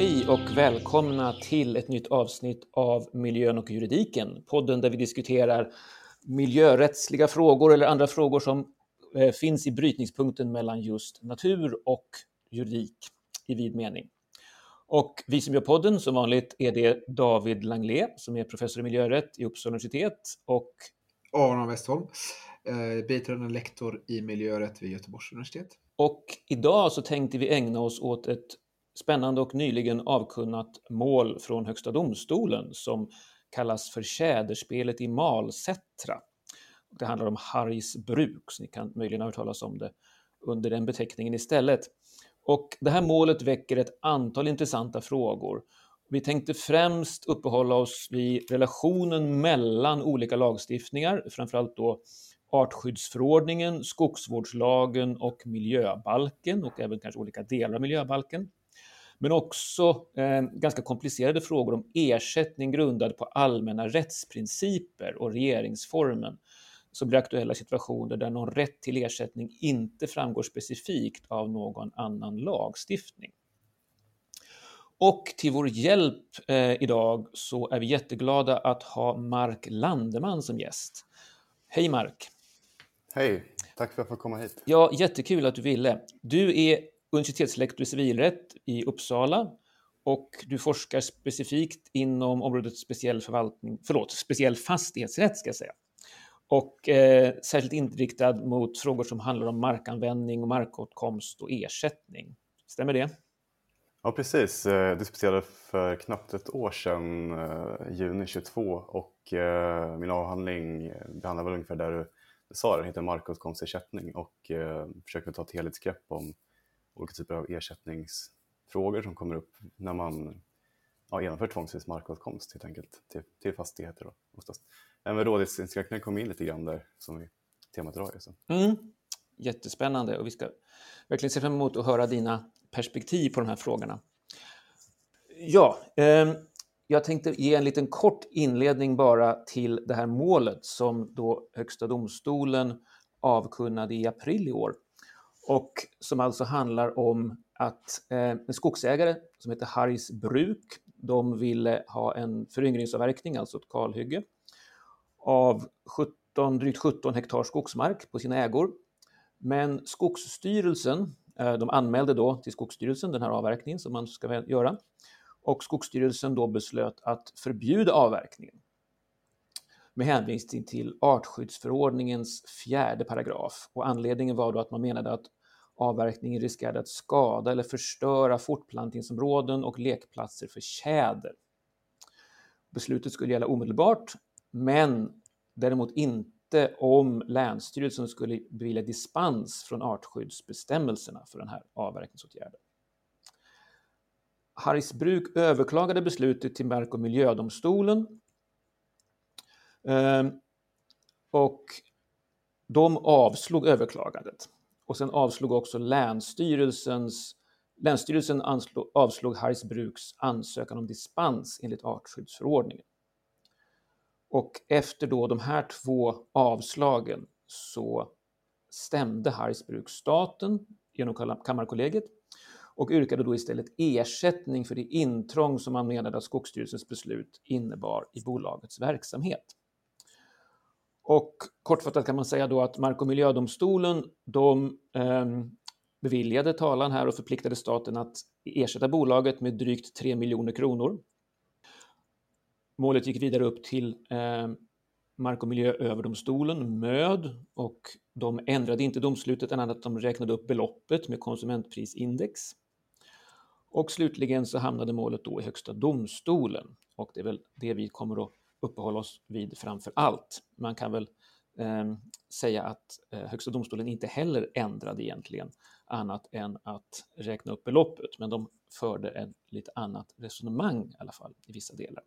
Hej och välkomna till ett nytt avsnitt av Miljön och juridiken, podden där vi diskuterar miljörättsliga frågor eller andra frågor som eh, finns i brytningspunkten mellan just natur och juridik i vid mening. Och vi som gör podden, som vanligt, är det David Langlé som är professor i miljörätt i Uppsala universitet och Aron Westholm, eh, biträdande lektor i miljörätt vid Göteborgs universitet. Och idag så tänkte vi ägna oss åt ett spännande och nyligen avkunnat mål från Högsta domstolen som kallas för Tjäderspelet i Malsättra. Det handlar om Hargs bruk, så ni kan möjligen ha hört talas om det under den beteckningen istället. Och det här målet väcker ett antal intressanta frågor. Vi tänkte främst uppehålla oss vid relationen mellan olika lagstiftningar, framförallt då artskyddsförordningen, skogsvårdslagen och miljöbalken och även kanske olika delar av miljöbalken. Men också eh, ganska komplicerade frågor om ersättning grundad på allmänna rättsprinciper och regeringsformen som blir aktuella situationer där någon rätt till ersättning inte framgår specifikt av någon annan lagstiftning. Och till vår hjälp eh, idag så är vi jätteglada att ha Mark Landeman som gäst. Hej Mark! Hej, tack för att jag får komma hit. Ja, jättekul att du ville. Du är universitetslektor i civilrätt i Uppsala och du forskar specifikt inom området speciell förvaltning, förlåt, speciell fastighetsrätt ska jag säga. Och eh, särskilt inriktad mot frågor som handlar om markanvändning, markåtkomst och ersättning. Stämmer det? Ja, precis. Eh, jag disputerade för knappt ett år sedan, eh, juni 22, och eh, min avhandling behandlar väl ungefär där du sa, den heter markåtkomstersättning och eh, försöker ta ett helhetsgrepp om olika typer av ersättningsfrågor som kommer upp när man ja, genomför tvångsvis markåtkomst helt enkelt till, till fastigheter. Då, oftast. Även rådighetsinskränkningar kom in lite grann där som vi temat idag. Mm. Jättespännande och vi ska verkligen se fram emot att höra dina perspektiv på de här frågorna. Ja, eh, jag tänkte ge en liten kort inledning bara till det här målet som då Högsta domstolen avkunnade i april i år och som alltså handlar om att eh, en skogsägare som heter Hargs bruk, de ville ha en föryngringsavverkning, alltså ett kalhygge, av 17, drygt 17 hektar skogsmark på sina ägor. Men Skogsstyrelsen, eh, de anmälde då till Skogsstyrelsen den här avverkningen som man ska göra och Skogsstyrelsen då beslöt att förbjuda avverkningen med hänvisning till artskyddsförordningens fjärde paragraf. Och anledningen var då att man menade att avverkningen riskerade att skada eller förstöra fortplantningsområden och lekplatser för tjäder. Beslutet skulle gälla omedelbart, men däremot inte om Länsstyrelsen skulle bevilja dispens från artskyddsbestämmelserna för den här avverkningsåtgärden. Hargsbruk överklagade beslutet till Mark och miljödomstolen ehm, och de avslog överklagandet. Och sen avslog också Länsstyrelsens, Länsstyrelsen anslog, avslog Hargsbruks ansökan om dispens enligt artskyddsförordningen. Och efter då de här två avslagen så stämde Hargsbruk staten genom Kammarkollegiet och yrkade då istället ersättning för det intrång som man menade att Skogsstyrelsens beslut innebar i bolagets verksamhet. Och kortfattat kan man säga då att Mark och miljödomstolen de eh, beviljade talan här och förpliktade staten att ersätta bolaget med drygt 3 miljoner kronor. Målet gick vidare upp till eh, Mark och miljööverdomstolen, MÖD, och de ändrade inte domslutet än att de räknade upp beloppet med konsumentprisindex. Och slutligen så hamnade målet då i Högsta domstolen och det är väl det vi kommer att uppehålla oss vid framför allt. Man kan väl eh, säga att eh, Högsta domstolen inte heller ändrade egentligen annat än att räkna upp beloppet, men de förde ett lite annat resonemang i alla fall i vissa delar.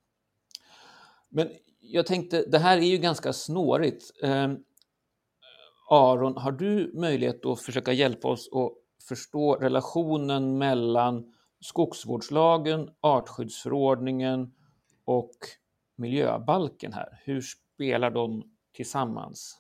Men jag tänkte, det här är ju ganska snårigt. Eh, Aron, har du möjlighet att försöka hjälpa oss att förstå relationen mellan skogsvårdslagen, artskyddsförordningen och miljöbalken här? Hur spelar de tillsammans?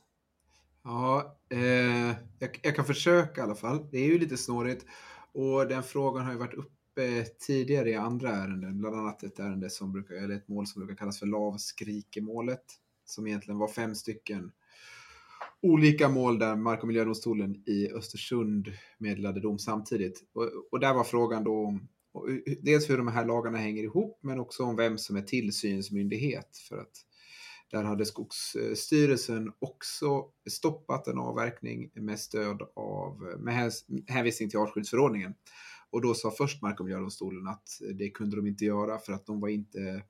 Ja, eh, jag, jag, kan försöka i alla fall. Det är ju lite snårigt och den frågan har ju varit uppe tidigare i andra ärenden, bland annat ett ärende som brukar, eller ett mål som brukar kallas för lavskrikemålet, som egentligen var fem stycken olika mål där Mark och miljödomstolen i Östersund meddelade dom samtidigt. Och, och där var frågan då om Eh, eh, dels hur de här lagarna hänger ihop, men också om vem som är tillsynsmyndighet. För att där hade Skogsstyrelsen också stoppat en avverkning med stöd av, med hänvisning till artskyddsförordningen. Och då sa först Mark och miljödomstolen att det kunde de inte göra för att de var inte,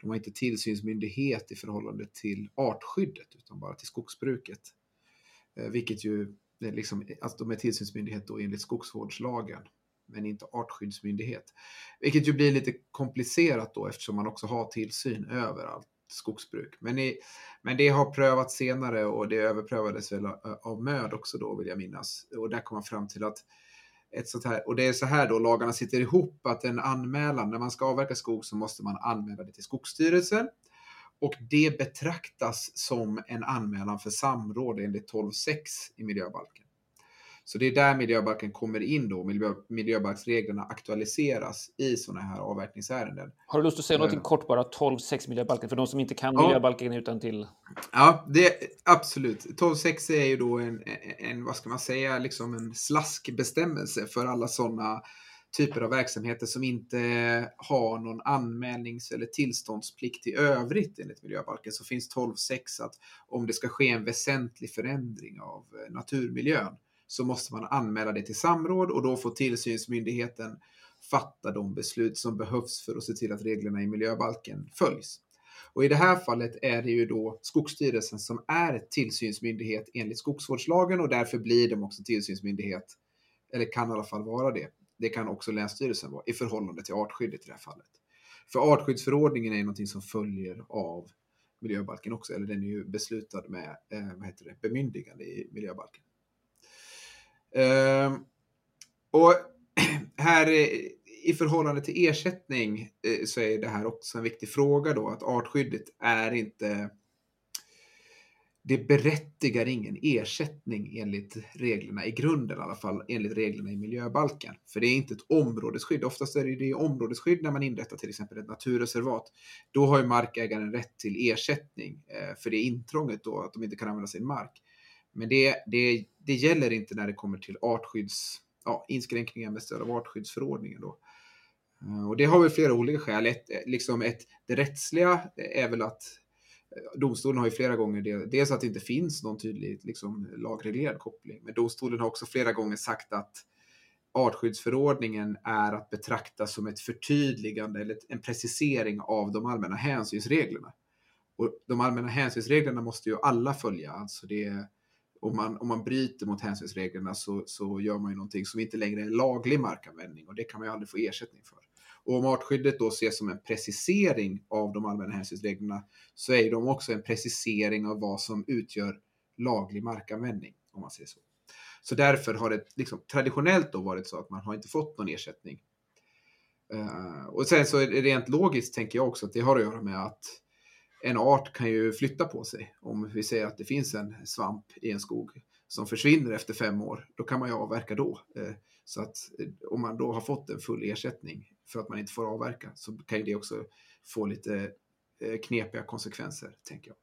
de var inte tillsynsmyndighet i förhållande till artskyddet utan bara till skogsbruket. Eh, vilket ju, liksom, alltså de är tillsynsmyndighet då enligt skogsvårdslagen men inte artskyddsmyndighet. Vilket ju blir lite komplicerat då eftersom man också har tillsyn över allt skogsbruk. Men, i, men det har prövats senare och det överprövades väl eh, av MÖD också då vill jag minnas. Och där kom man fram till att ett sånt här, och det är så här då lagarna sitter ihop att en anmälan, när man ska avverka skog så måste man anmäla det till Skogsstyrelsen. Och det betraktas som en anmälan för samråd enligt 12.6 i miljöbalken. Så det är där miljöbalken kommer in då, miljö, miljöbalksreglerna aktualiseras i sådana här avverkningsärenden. Har du lust att säga något uh, kort bara, 12.6 miljöbalken, för de som inte kan ja, miljöbalken utan till? Ja, det, absolut. 12.6 är ju då en, en, vad ska man säga, liksom en slaskbestämmelse för alla sådana typer av verksamheter som inte har någon anmälnings eller tillståndsplikt i övrigt enligt miljöbalken så finns 12.6 att om det ska ske en väsentlig förändring av eh, naturmiljön så måste man anmäla det till samråd och då får tillsynsmyndigheten fatta de beslut som behövs för att se till att reglerna i miljöbalken följs. Och i det här fallet är det ju då Skogsstyrelsen som är tillsynsmyndighet enligt skogsvårdslagen och därför blir de också tillsynsmyndighet, eller kan i alla fall vara det. Det kan också Länsstyrelsen vara i förhållande till artskyddet i det här fallet. För artskyddsförordningen är någonting som följer av miljöbalken också, eller den är ju beslutad med eh, vad heter det, bemyndigande i miljöbalken. Ehm, och här i förhållande till ersättning eh, så är det här också en viktig fråga då att artskyddet är inte det berättigar ingen ersättning enligt reglerna i grunden i alla fall, enligt reglerna i miljöbalken. För det är inte ett områdesskydd. Oftast är det det områdesskydd när man inrättar till exempel ett naturreservat. Då har ju markägaren rätt till ersättning eh, för det intrånget då, att de inte kan använda sin mark. Men det, det, det gäller inte när det kommer till artskydds, ja, inskränkningar med stöd av artskyddsförordningen. Då. Eh, och det har väl flera olika skäl. Ett, eh, liksom ett, det rättsliga är väl att eh, domstolen har ju flera gånger det, dels att det inte finns någon tydlig liksom, lagreglerad koppling, men domstolen har också flera gånger sagt att artskyddsförordningen är att betrakta som ett förtydligande eller en precisering av de allmänna hänsynsreglerna. Och de allmänna hänsynsreglerna måste ju alla följa, alltså det om man, om man bryter mot hänsynsreglerna så, så gör man ju någonting som inte längre är laglig markanvändning och det kan man ju aldrig få ersättning för. Och om artskyddet då ses som en precisering av de allmänna hänsynsreglerna så är de också en precisering av vad som utgör laglig markanvändning, om man säger så. Så därför har det liksom, traditionellt då varit så att man har inte fått någon ersättning. Uh, och sen så är det rent logiskt tänker jag också att det har att göra med att en art kan ju flytta på sig. Om vi säger att det finns en svamp i en skog som försvinner efter fem år, då kan man ju avverka då. Eh, så att eh, om man då har fått en full ersättning för att man inte får avverka så kan ju det också få lite eh, knepiga konsekvenser, tänker jag.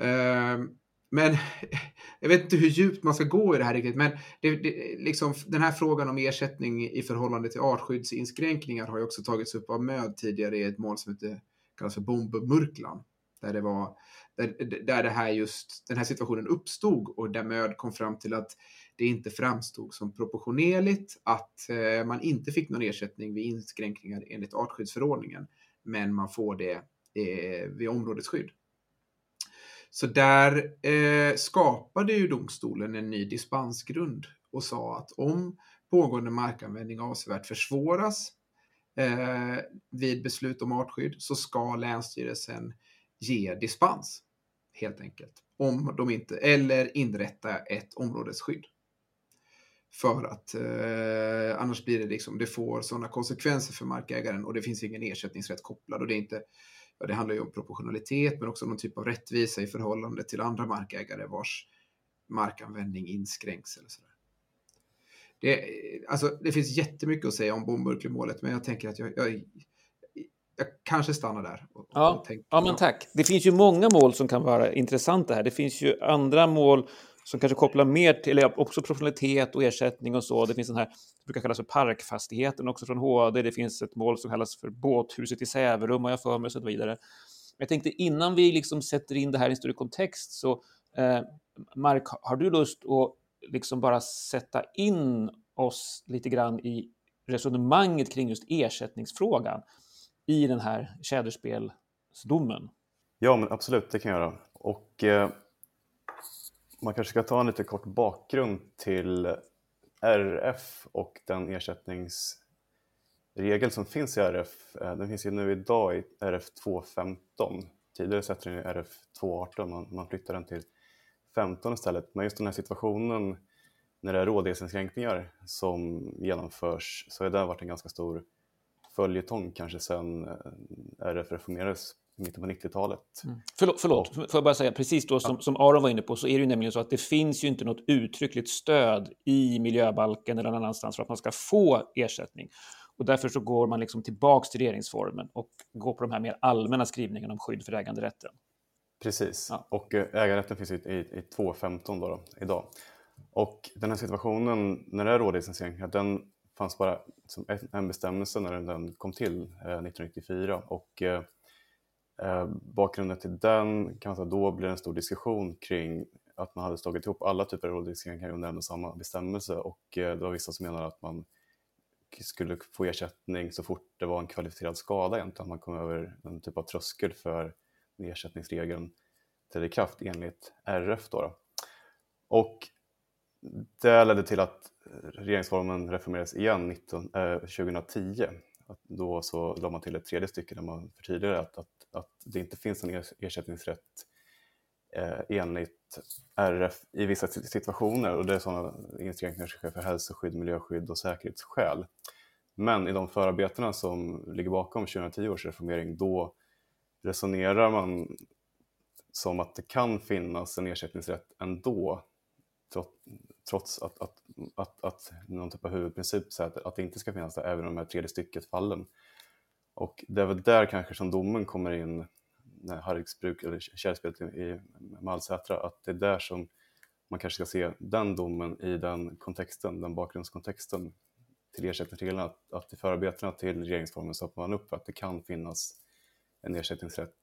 Ehm, men jag vet inte hur djupt man ska gå i det här riktigt, men det, det, liksom, den här frågan om ersättning i förhållande till artskyddsinskränkningar har ju också tagits upp av MÖD tidigare i ett mål som heter kallas för bombmurklan. Där det var där, där det här just, den här situationen uppstod och där MÖD kom fram till att det inte framstod som proportionerligt att eh, man inte fick någon ersättning vid inskränkningar enligt artskyddsförordningen, men man får det eh, vid områdesskydd. Så där eh, skapade ju domstolen en ny dispensgrund och sa att om pågående markanvändning avsevärt försvåras eh, vid beslut om artskydd så ska Länsstyrelsen ge dispens helt enkelt. Om de inte, eller inrätta ett områdesskydd. För att eh, annars blir det liksom, det får sådana konsekvenser för markägaren och det finns ingen ersättningsrätt kopplad och det är inte, ja, det handlar ju om proportionalitet men också någon typ av rättvisa i förhållande till andra markägare vars markanvändning inskränks eller sådär. Det, alltså, det finns jättemycket att säga om bombmurklemålet, men jag tänker att jag, jag, jag kanske stannar där. Och, ja, och tänker, ja, men tack. Det finns ju många mål som kan vara intressanta här. Det finns ju andra mål som kanske kopplar mer till eller också professionalitet och ersättning och så. Det finns den här, det brukar kallas för parkfastigheten också från HD. Det finns ett mål som kallas för båthuset i Säverum har jag för mig och så vidare. Jag tänkte innan vi liksom sätter in det här i en större kontext så eh, Mark, har du lust att liksom bara sätta in oss lite grann i resonemanget kring just ersättningsfrågan i den här tjäderspelsdomen? Ja, men absolut, det kan jag göra. Och eh, man kanske ska ta en lite kort bakgrund till RF och den ersättningsregel som finns i RF. Eh, den finns ju nu idag i RF 215. Tidigare sätter den i RF 218, man, man flyttar den till 15 istället. Men just den här situationen när det är rådighetsinskränkningar som genomförs så har det varit en ganska stor följetong kanske sedan eh, RF reformerades i mitten på 90-talet. Mm. Förlåt, förlåt. får jag bara säga, precis då som, som Aron var inne på så är det ju nämligen så att det finns ju inte något uttryckligt stöd i miljöbalken eller någon annanstans för att man ska få ersättning. Och därför så går man liksom tillbaks till regeringsformen och går på de här mer allmänna skrivningarna om skydd för äganderätten. Precis, ja. och eh, äganderätten finns i, i, i 2.15 då, då, idag. Och den här situationen, när det är rådighetsinskränkningar, den fanns bara som en bestämmelse när den kom till eh, 1994. Och eh, eh, bakgrunden till den kan man säga, då blev det en stor diskussion kring att man hade slagit ihop alla typer av rådighetsinskränkningar under en och samma bestämmelse och eh, det var vissa som menade att man skulle få ersättning så fort det var en kvalificerad skada egentligen, att man kom över en typ av tröskel för ersättningsregeln trädde i kraft enligt RF. Då, då. Och det ledde till att regeringsformen reformerades igen 19, eh, 2010. Att då så la man till ett tredje stycke där man förtydligade att, att, att det inte finns en ersättningsrätt eh, enligt RF i vissa situationer och det är sådana inskränkningar som sker för hälsoskydd, miljöskydd och säkerhetsskäl. Men i de förarbetena som ligger bakom 2010 års reformering då resonerar man som att det kan finnas en ersättningsrätt ändå trots att, att, att, att någon typ av huvudprincip säger att, att det inte ska finnas det, även i de här tredje stycket fallen. Och det är väl där kanske som domen kommer in när Harriksbruk eller kärlspelet i Malsätra, att det är där som man kanske ska se den domen i den kontexten, den bakgrundskontexten till ersättningsreglerna, att, att i förarbetena till regeringsformen så öppnar man upp för att det kan finnas en ersättningsrätt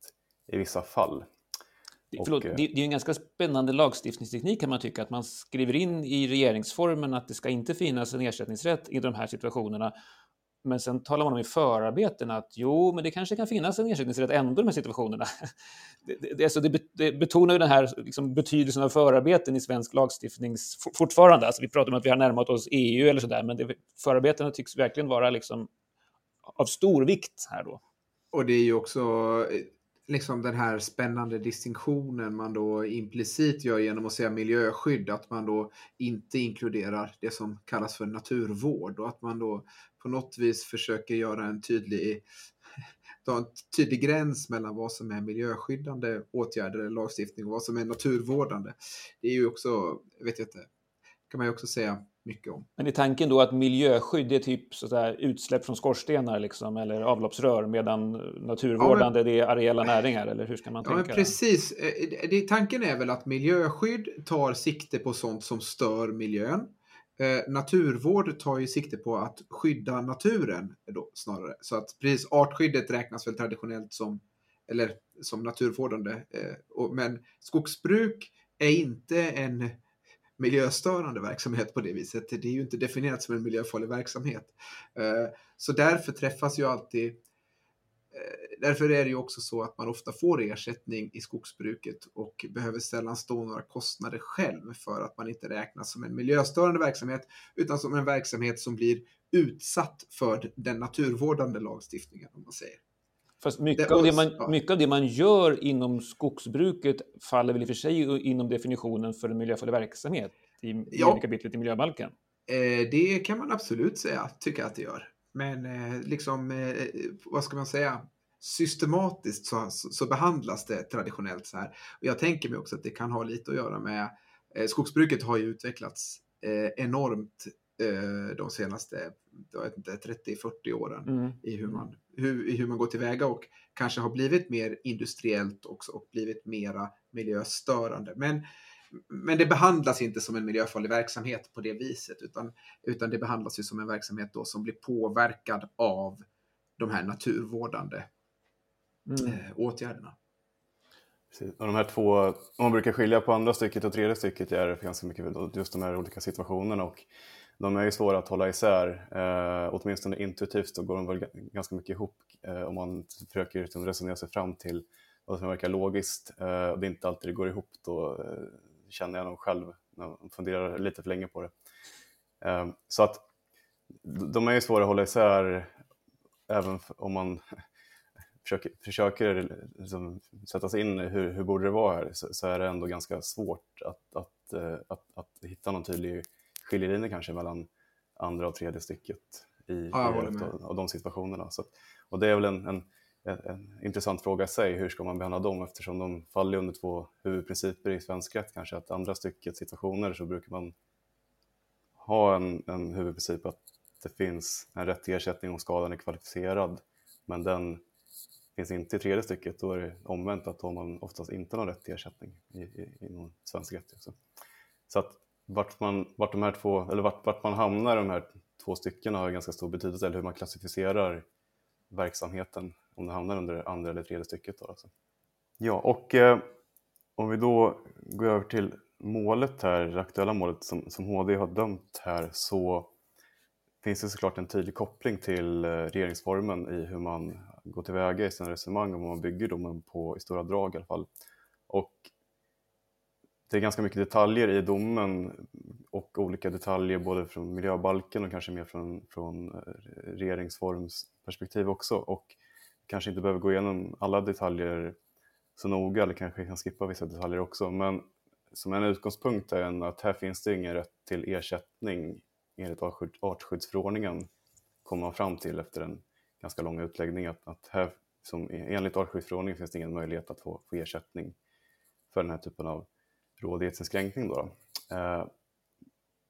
i vissa fall. Förlåt, eh, det, det är en ganska spännande lagstiftningsteknik kan man tycka, att man skriver in i regeringsformen att det ska inte finnas en ersättningsrätt i de här situationerna. Men sen talar man om i förarbetena att jo, men det kanske kan finnas en ersättningsrätt ändå i de här situationerna. Det, det, alltså det, det betonar ju den här liksom, betydelsen av förarbeten i svensk lagstiftning fortfarande. Alltså vi pratar om att vi har närmat oss EU eller sådär, men det, förarbetena tycks verkligen vara liksom av stor vikt här då. Och det är ju också eh, liksom den här spännande distinktionen man då implicit gör genom att säga miljöskydd, att man då inte inkluderar det som kallas för naturvård och att man då på något vis försöker göra en tydlig, en tydlig gräns mellan vad som är miljöskyddande åtgärder eller lagstiftning och vad som är naturvårdande. Det är ju också, vet jag inte, kan man ju också säga mycket om. Men är tanken då att miljöskydd är typ så där, utsläpp från skorstenar liksom, eller avloppsrör medan naturvårdande ja, men, det är areella näringar? Eller hur ska man ja, tänka? precis. Eh, det, tanken är väl att miljöskydd tar sikte på sånt som stör miljön. Eh, naturvård tar ju sikte på att skydda naturen då, snarare. Så att precis artskyddet räknas väl traditionellt som, eller som naturvårdande. Eh, och, men skogsbruk är inte en miljöstörande verksamhet på det viset. Det är ju inte definierat som en miljöfarlig verksamhet. Eh, så därför träffas ju alltid eh, Därför är det ju också så att man ofta får ersättning i skogsbruket och behöver sällan stå några kostnader själv för att man inte räknas som en miljöstörande verksamhet utan som en verksamhet som blir utsatt för den naturvårdande lagstiftningen om man säger. Fast mycket, det, av det man, mycket av det man gör inom skogsbruket faller väl i och för sig inom definitionen för en miljöfarlig verksamhet i ja. kapitlet i miljöbalken? Eh, det kan man absolut säga, tycka att det gör. Men eh, liksom, eh, vad ska man säga, systematiskt så, så, behandlas det traditionellt så här. Och jag tänker mig också att det kan ha lite att göra med, skogsbruket har ju utvecklats enormt eh, de senaste 30-40 åren mm. i, hur man, hur, i hur man går tillväga och kanske har blivit mer industriellt också och blivit mera miljöstörande. Men, men det behandlas inte som en miljöfarlig verksamhet på det viset utan, utan det behandlas ju som en verksamhet då som blir påverkad av de här naturvårdande mm. eh, åtgärderna. Och de här två, man brukar skilja på andra stycket och tredje stycket är det ganska mycket just de här olika situationerna och de är ju svåra att hålla isär. Eh, åtminstone intuitivt så går de väl ganska mycket ihop eh, om man försöker liksom resonera sig fram till vad som verkar logiskt. Eh, och det är inte alltid det går ihop då eh, känner jag nog själv när man funderar lite för länge på det. Eh, så att de är ju svåra att hålla isär även om man försöker, försöker liksom sätta sig in i hur, hur borde det vara här så, så, är det ändå ganska svårt att, att, att, att, att hitta någon tydlig skiljelinje kanske mellan andra och tredje stycket i, ja, i av, av de situationerna. Så, och det är väl en, en, en, en, intressant fråga i sig, hur ska man behandla dem eftersom de faller under två huvudprinciper i svensk rätt kanske, att andra stycket situationer så brukar man ha en, en huvudprincip att det finns en rätt till ersättning om skadan är kvalificerad, men den finns inte i tredje stycket, då är det omvänt att då har man oftast inte någon rätt till ersättning i, i, inom svensk rätt. Så att vart man, vart de här två, eller vart, vart man hamnar de här två styckena har ganska stor betydelse, eller hur man klassificerar verksamheten, om den hamnar under andra eller tredje stycket. Då, alltså. Ja, och eh, om vi då går över till målet här, det aktuella målet som, som HD har dömt här, så finns det såklart en tydlig koppling till eh, regeringsformen i hur man går tillväga i sina resonemang och vad man bygger domen på i stora drag i alla fall. Och det är ganska mycket detaljer i domen och olika detaljer både från miljöbalken och kanske mer från, från eh, regeringsformsperspektiv också. Och kanske inte behöver gå igenom alla detaljer så noga eller kanske kan skippa vissa detaljer också. Men som en utgångspunkt är en att här finns det ingen rätt till ersättning enligt artskyddsförordningen kommer man fram till efter en ganska lång utläggning att, att här, som enligt artskyddsförordningen finns det ingen möjlighet att få, få ersättning för den här typen av rådighetsinskränkning. Då. Eh,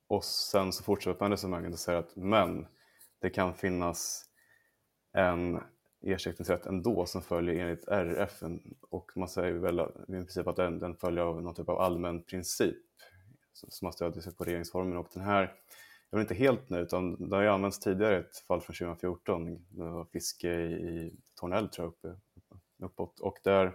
och sen så fortsätter man resonemanget och säger att men det kan finnas en ersättningsrätt ändå som följer enligt RF och man säger väl i princip att den, den följer av någon typ av allmän princip som man stödjer sig på regeringsformen och den här jag är inte helt ny utan det har ju använts tidigare i ett fall från 2014, det var fiske i, i Tornell tror jag uppe, uppåt och där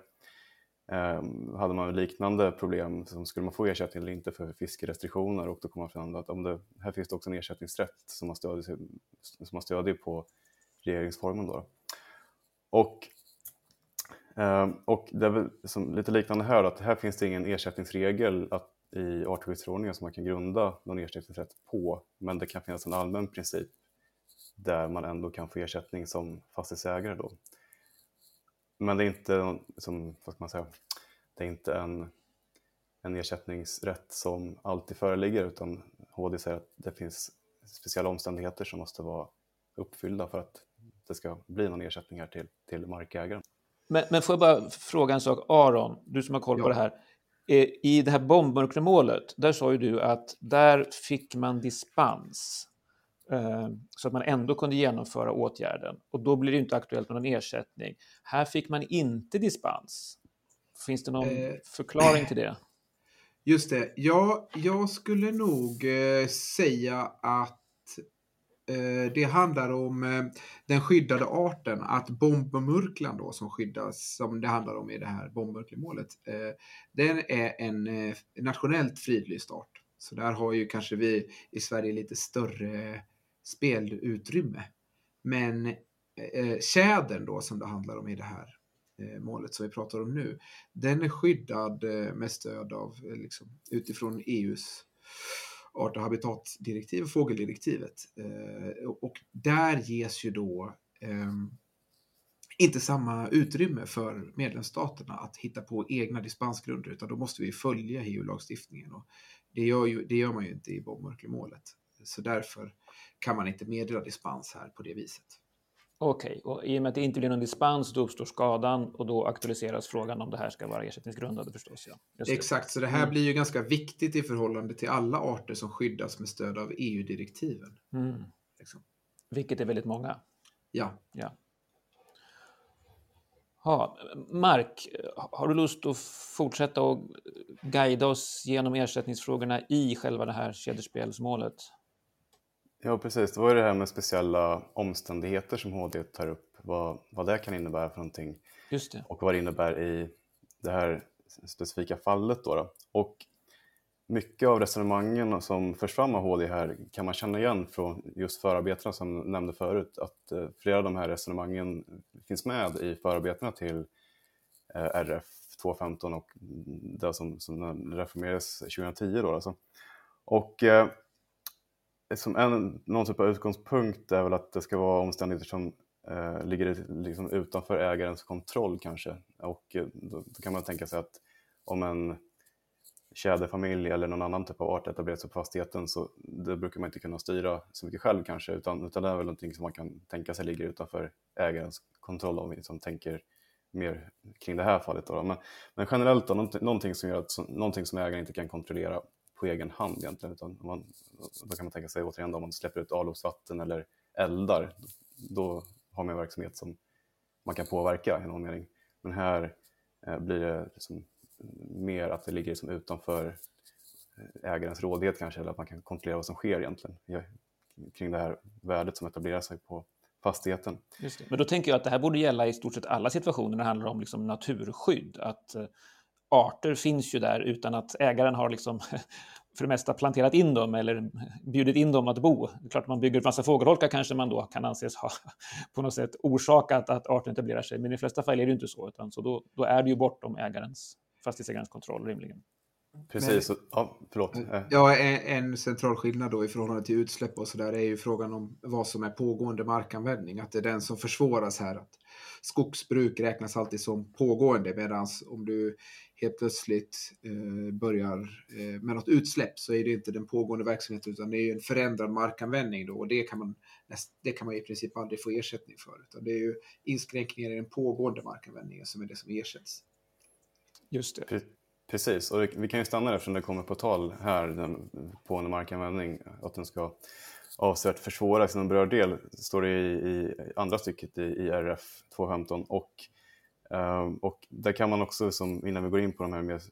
Ehm, hade man liknande problem, som skulle man få ersättning eller inte för fiskerestriktioner och då kom man fram att om det, här finns det också en ersättningsrätt som man stödjer, som man stödjer på regeringsformen. Då. Och, eh, och det är väl som, lite liknande här, att här finns det ingen ersättningsregel att i artskyddsförordningen som man kan grunda någon ersättningsrätt på, men det kan finnas en allmän princip där man ändå kan få ersättning som fastighetsägare. Då. Men det är inte, som, vad ska man säga, det är inte en, en ersättningsrätt som alltid föreligger utan HD säger att det finns speciella omständigheter som måste vara uppfyllda för att det ska bli någon ersättning här till, till markägaren. Men, men får jag bara fråga en sak, Aron, du som har koll ja. på det här. Eh, I det här bombmurklemålet, där sa ju du att där fick man dispens så att man ändå kunde genomföra åtgärden och då blir det inte aktuellt med någon ersättning. Här fick man inte dispens. Finns det någon eh, förklaring till det? Just det. Ja, jag skulle nog eh, säga att Eh, det handlar om eh, den skyddade arten, att bombmurklan då som skyddas, som det handlar om i det här bombmurklemålet, eh, den är en nationellt fridlyst art. Så där har ju kanske vi i Sverige lite större spelutrymme. Men eh, tjädern då som det handlar om i det här eh, målet som vi pratar om nu, den är skyddad eh, med stöd av, liksom, utifrån EUs art och habitatdirektiv och fågeldirektivet. Eh, och där ges ju då ehm, inte samma utrymme för medlemsstaterna att hitta på egna dispensgrunder utan då måste vi följa EU-lagstiftningen. Och det, gör ju, det gör man ju inte i bombmurklemålet. Så därför kan man inte meddela dispens här på det viset. Okej, och i och med att det inte blir någon dispens då uppstår skadan och då aktualiseras frågan om det här ska vara ersättningsgrundande förstås. Ja. Exakt, så det här Mm. blir ju ganska viktigt i förhållande till alla arter som skyddas med stöd av EU-direktiven. Mm. Liksom. Vilket är väldigt många. Ja. Ja. Ja, Mark, har du lust att fortsätta och guida oss genom ersättningsfrågorna i själva det här kedjespelsmålet? Ja, precis. Det var ju det här med speciella omständigheter som HD tar upp, vad, vad det kan innebära för någonting och vad det innebär i det här specifika fallet. Då, då. Och mycket av resonemangen som förs fram av HD här kan man känna igen från just förarbetena som jag nämnde förut, att eh, flera av de här resonemangen finns med i förarbetena till eh, RF 215 och det som, som reformerades 2010. Då, alltså. Och eh, som en, någon typ av utgångspunkt är väl att det ska vara omständigheter som eh, ligger liksom utanför ägarens kontroll kanske. Och eh, då, då kan man tänka sig att om en tjäderfamilj eller någon annan typ av art etablerar sig på fastigheten så det brukar man inte kunna styra så mycket själv kanske utan, utan det är väl någonting som man kan tänka sig ligger utanför ägarens kontroll om vi liksom tänker mer kring det här fallet. Då. Men, men generellt då, någonting, någonting, som gör att, någonting som ägaren inte kan kontrollera på egen hand egentligen. Utan man, då kan man tänka sig återigen då, om man släpper ut avloppsvatten eller eldar, då har man en verksamhet som man kan påverka i någon mening. Men här eh, blir det liksom mer att det ligger liksom utanför ägarens rådighet kanske, eller att man kan kontrollera vad som sker egentligen kring det här värdet som etablerar sig på fastigheten. Just det. Men då tänker jag att det här borde gälla i stort sett alla situationer när det handlar om liksom naturskydd. Att eh, arter finns ju där utan att ägaren har liksom för det mesta planterat in dem eller bjudit in dem att bo. Det är klart, man bygger en massa fågelholkar kanske man då kan anses ha på något sätt orsakat att arten etablerar sig. Men i de flesta fall är det inte så, utan så då, då är det ju bortom ägarens, fastighetsägarens kontroll rimligen. Precis, men, ja, förlåt. Ja, en, en central skillnad då i förhållande till utsläpp och sådär är ju frågan om vad som är pågående markanvändning. Att det är den som försvåras här. Att skogsbruk räknas alltid som pågående medan om du helt plötsligt eh, börjar eh, med något utsläpp så är det inte den pågående verksamheten utan det är en förändrad markanvändning då och det kan man, det kan man i princip aldrig få ersättning för. Utan det är ju inskränkningar i den pågående markanvändningen som är det som ersätts. Just det. Precis, och vi kan ju stanna där eftersom det kommer på tal här, den pågående markanvändning, att den ska avsevärt försvåras inom berörd del, står det i, i andra stycket i, i RF 215. Och, um, Eh, och där kan man också, som, innan vi går in på de här mer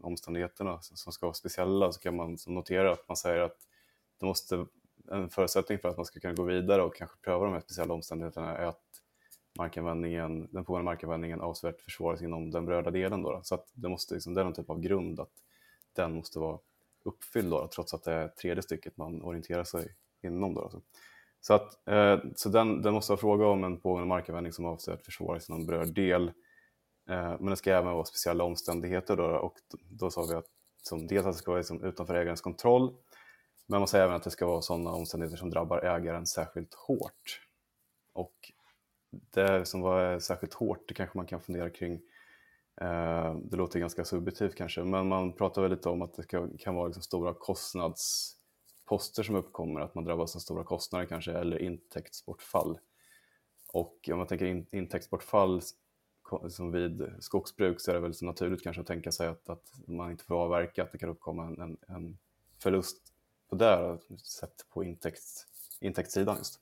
omständigheterna som ska vara speciella, så kan man notera att man säger att det måste, en förutsättning för att man ska kunna gå vidare och kanske pröva de här speciella omständigheterna är att markanvändningen, den pågående markanvändningen avsevärt försvåras inom den berörda delen. Då, så att det, måste, liksom, det är någon typ av grund att den måste vara uppfylld då, trots att det är tredje stycket man orienterar sig inom. Då, alltså. Så, att, eh, så den, den måste vara fråga om en pågående markanvändning som avsevärt försvåras inom berörd del. Eh, men det ska även vara speciella omständigheter då, och då, då sa vi att som dels att det ska vara liksom utanför ägarens kontroll men man säger även att det ska vara sådana omständigheter som drabbar ägaren särskilt hårt. Och det som var särskilt hårt, det kanske man kan fundera kring. Eh, det låter ganska subjektivt kanske, men man pratar väl lite om att det kan, kan vara liksom stora poster som uppkommer, att man drabbas av stora kostnader kanske, eller intäktsbortfall. Och om man tänker in, intäktsbortfall som vid skogsbruk så är det väl så naturligt kanske att tänka sig att, att man inte får avverka, att det kan uppkomma en, en, en förlust på det sett på intäkts, intäktssidan. Just.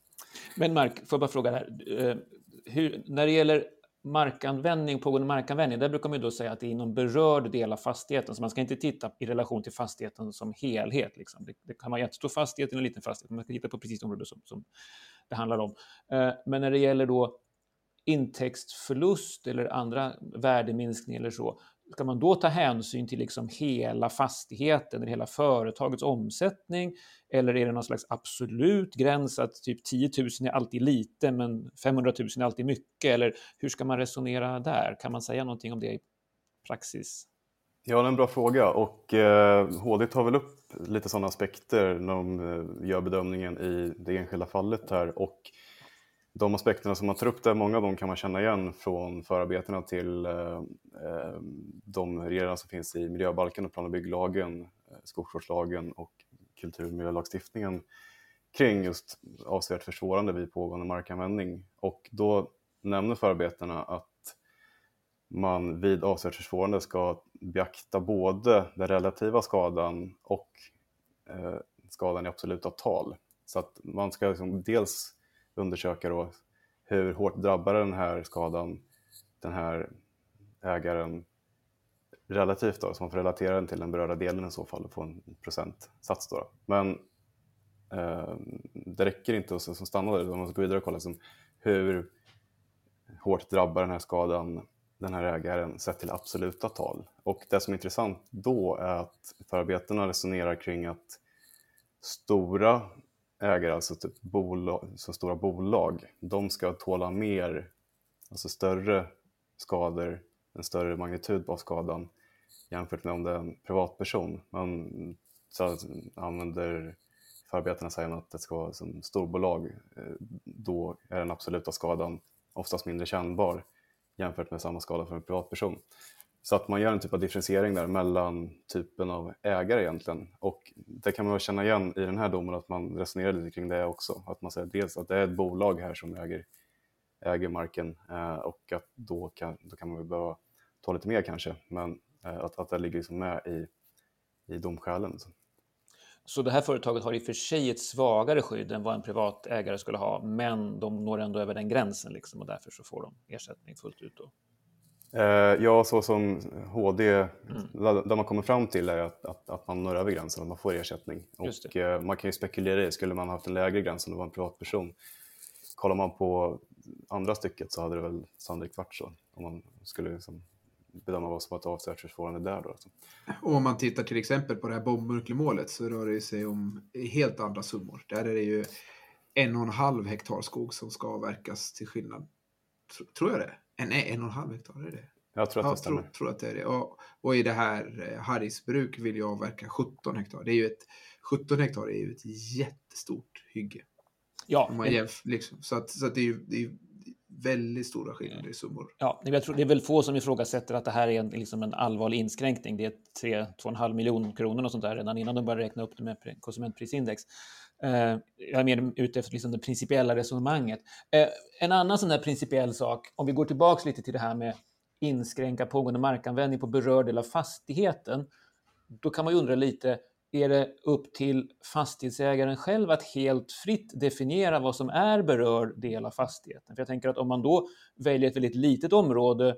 Men Mark, får jag bara fråga här. Eh, hur, när det gäller markanvändning, pågående markanvändning, där brukar man ju då säga att det är inom berörd del av fastigheten, så man ska inte titta i relation till fastigheten som helhet. Liksom. Det, det kan vara en jättestor fastighet eller en liten fastighet, man ska titta på precis det område som, som det handlar om. Eh, men när det gäller då intäktsförlust eller andra värdeminskningar eller så, ska man då ta hänsyn till liksom hela fastigheten eller hela företagets omsättning? Eller är det någon slags absolut gräns att typ 10 000 är alltid lite men 500 000 är alltid mycket? Eller hur ska man resonera där? Kan man säga någonting om det i praxis? Ja, det är en bra fråga och eh, HD tar väl upp lite sådana aspekter när de eh, gör bedömningen i det enskilda fallet här och de aspekterna som man tar upp där, många av dem kan man känna igen från förarbetena till eh, eh de regler som finns i miljöbalken och plan och bygglagen, eh, skogsvårdslagen och kulturmiljölagstiftningen kring just avsevärt försvårande vid pågående markanvändning. Och då nämner förarbetena att man vid avsevärt försvårande ska beakta både den relativa skadan och eh, skadan i absoluta tal. Så att man ska liksom dels undersöka då hur hårt drabbar den här skadan den här ägaren relativt då, så man får relatera den till den berörda delen i så fall och få en procentsats. Då. Men eh, det räcker inte att stanna där, utan man måste gå vidare och kolla liksom, hur hårt drabbar den här skadan den här ägaren sett till absoluta tal. Och det som är intressant då är att förarbetena resonerar kring att stora äger alltså typ bolag, så stora bolag, de ska tåla mer, alltså större skador, en större magnitud på skadan jämfört med om det är en privatperson. Man så använder förarbetena säger att det ska vara som storbolag, eh, då är den absoluta skadan oftast mindre kännbar jämfört med samma skada för en privatperson. Så att man gör en typ av differentiering där mellan typen av ägare egentligen. Och det kan man känna igen i den här domen att man resonerar lite kring det också. Att man säger dels att det är ett bolag här som äger, äger marken eh, och att då kan, då kan man väl behöva ta lite mer kanske. Men eh, att, att det ligger liksom med i, i domskälen. Liksom. Så det här företaget har i och för sig ett svagare skydd än vad en privat ägare skulle ha, men de når ändå över den gränsen liksom, och därför så får de ersättning fullt ut. Då. Eh, ja, så som HD, mm. där man kommer fram till är att, att, att, man når över gränsen, att man får ersättning. Och, eh, man kan ju spekulera i, skulle man haft en lägre gräns om det var en privatperson, kollar man på andra stycket så hade det väl sannolikt varit så. Om man skulle liksom bedöma vad som var ett avsevärt försvårande där. Då. Alltså. Och om man tittar till exempel på det här bombmurklemålet så rör det sig om helt andra summor. Där är det ju en och en halv hektar skog som ska avverkas till skillnad, tror jag det? Nej, en och en halv hektar, är det Jag tror att det ja, stämmer. Tror, tror att det är det. Och, och i det här eh, Harris bruk vill jag avverka 17 hektar. Det är ju ett, 17 hektar är ju ett jättestort hygge. Ja. Om man jämför, liksom. Så, att, så att det är ju det är väldigt stora skillnader i summor. Ja, jag tror det är väl få som ifrågasätter att det här är en, liksom en allvarlig inskränkning. Det är 3-2,5 miljoner kronor och sånt där redan innan de börjar räkna upp det med konsumentprisindex. Eh, jag är mer ute efter liksom det principiella resonemanget. Eh, en annan sån där principiell sak, om vi går tillbaks lite till det här med inskränka pågående markanvändning på berörd del av fastigheten, då kan man ju undra lite, är det upp till fastighetsägaren själv att helt fritt definiera vad som är berörd del av fastigheten. För jag tänker att om man då väljer ett väldigt litet område,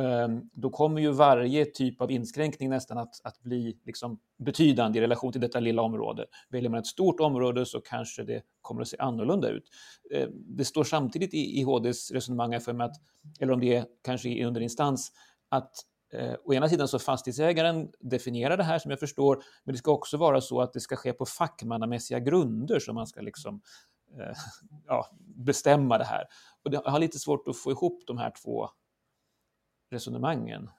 Ehm, då kommer ju varje typ av inskränkning nästan att, att bli liksom betydande i relation till detta lilla område. Väljer man ett stort område så kanske det kommer att se annorlunda ut. Ehm, det står samtidigt i, i HDs resonemang för mig att, eller om det är kanske i underinstans, att Eh, å ena sidan så fastighetsägaren definierar det här som jag förstår, men det ska också vara så att det ska ske på fackmannamässiga grunder som man ska liksom, eh, ja, bestämma det här. Och jag har lite svårt att få ihop de här två resonemangen.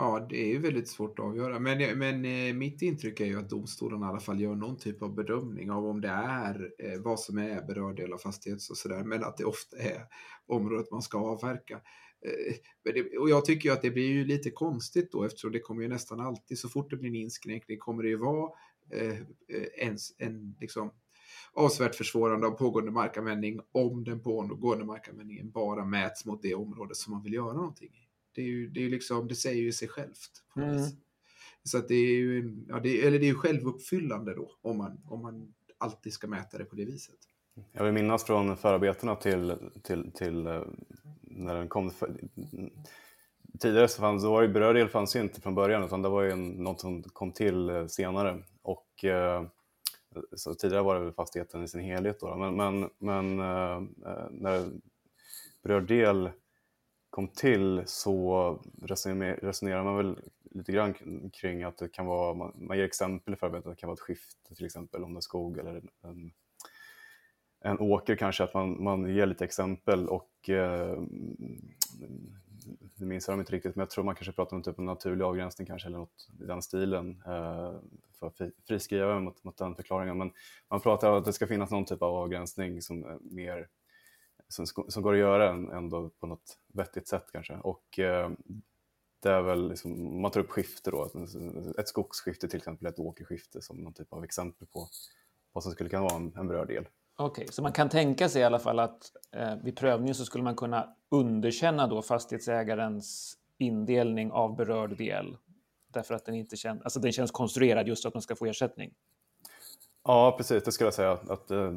Ja, det är ju väldigt svårt att avgöra. Men, eh, men eh, mitt intryck är ju att domstolen i alla fall gör någon typ av bedömning av om det är eh, vad som är berörd del av fastighets och sådär. Men att det ofta är området man ska avverka. Och jag tycker ju att det blir ju lite konstigt då eftersom det kommer ju nästan alltid, så fort det blir en inskränkning kommer det ju vara en, en liksom, avsevärt försvårande av pågående markanvändning om den pågående markanvändningen bara mäts mot det område som man vill göra någonting i. Det, är ju, det, är liksom, det säger ju sig självt. Mm. Så att det är ju, ja, det, eller det är ju självuppfyllande då om man, om man alltid ska mäta det på det viset. Jag vill minnas från förarbetena till, till, till eh, när den kom. Tidigare så fanns, då berörd el fanns inte från början utan det var ju en, något som kom till eh, senare. Och, eh, så tidigare var det väl fastigheten i sin helhet då, men, men, men eh, eh när berörd del kom till så resonerar man väl lite grann kring att det kan vara, man, man ger exempel i förarbetet, det kan vara ett skifte till exempel om det är skog eller en, en åker kanske, att man, man ger lite exempel och eh, nu minns jag inte riktigt, men jag tror man kanske pratar om typ en naturlig avgränsning kanske eller något i den stilen eh, för att friskriva mig mot, mot den förklaringen. Men man pratar om att det ska finnas någon typ av avgränsning som är mer som, som går att göra ändå på något vettigt sätt kanske. Och eh, det är väl liksom, man tar upp skifte då, ett skogsskifte till exempel, ett åkerskifte som någon typ av exempel på vad som skulle kunna vara en, en berörd del. Okej, okay, så man kan tänka sig i alla fall att eh, vid prövningen så skulle man kunna underkänna då fastighetsägarens indelning av berörd del därför att den inte känns, alltså den känns konstruerad just så att man ska få ersättning. Ja, precis. Det skulle jag säga. Att, eh,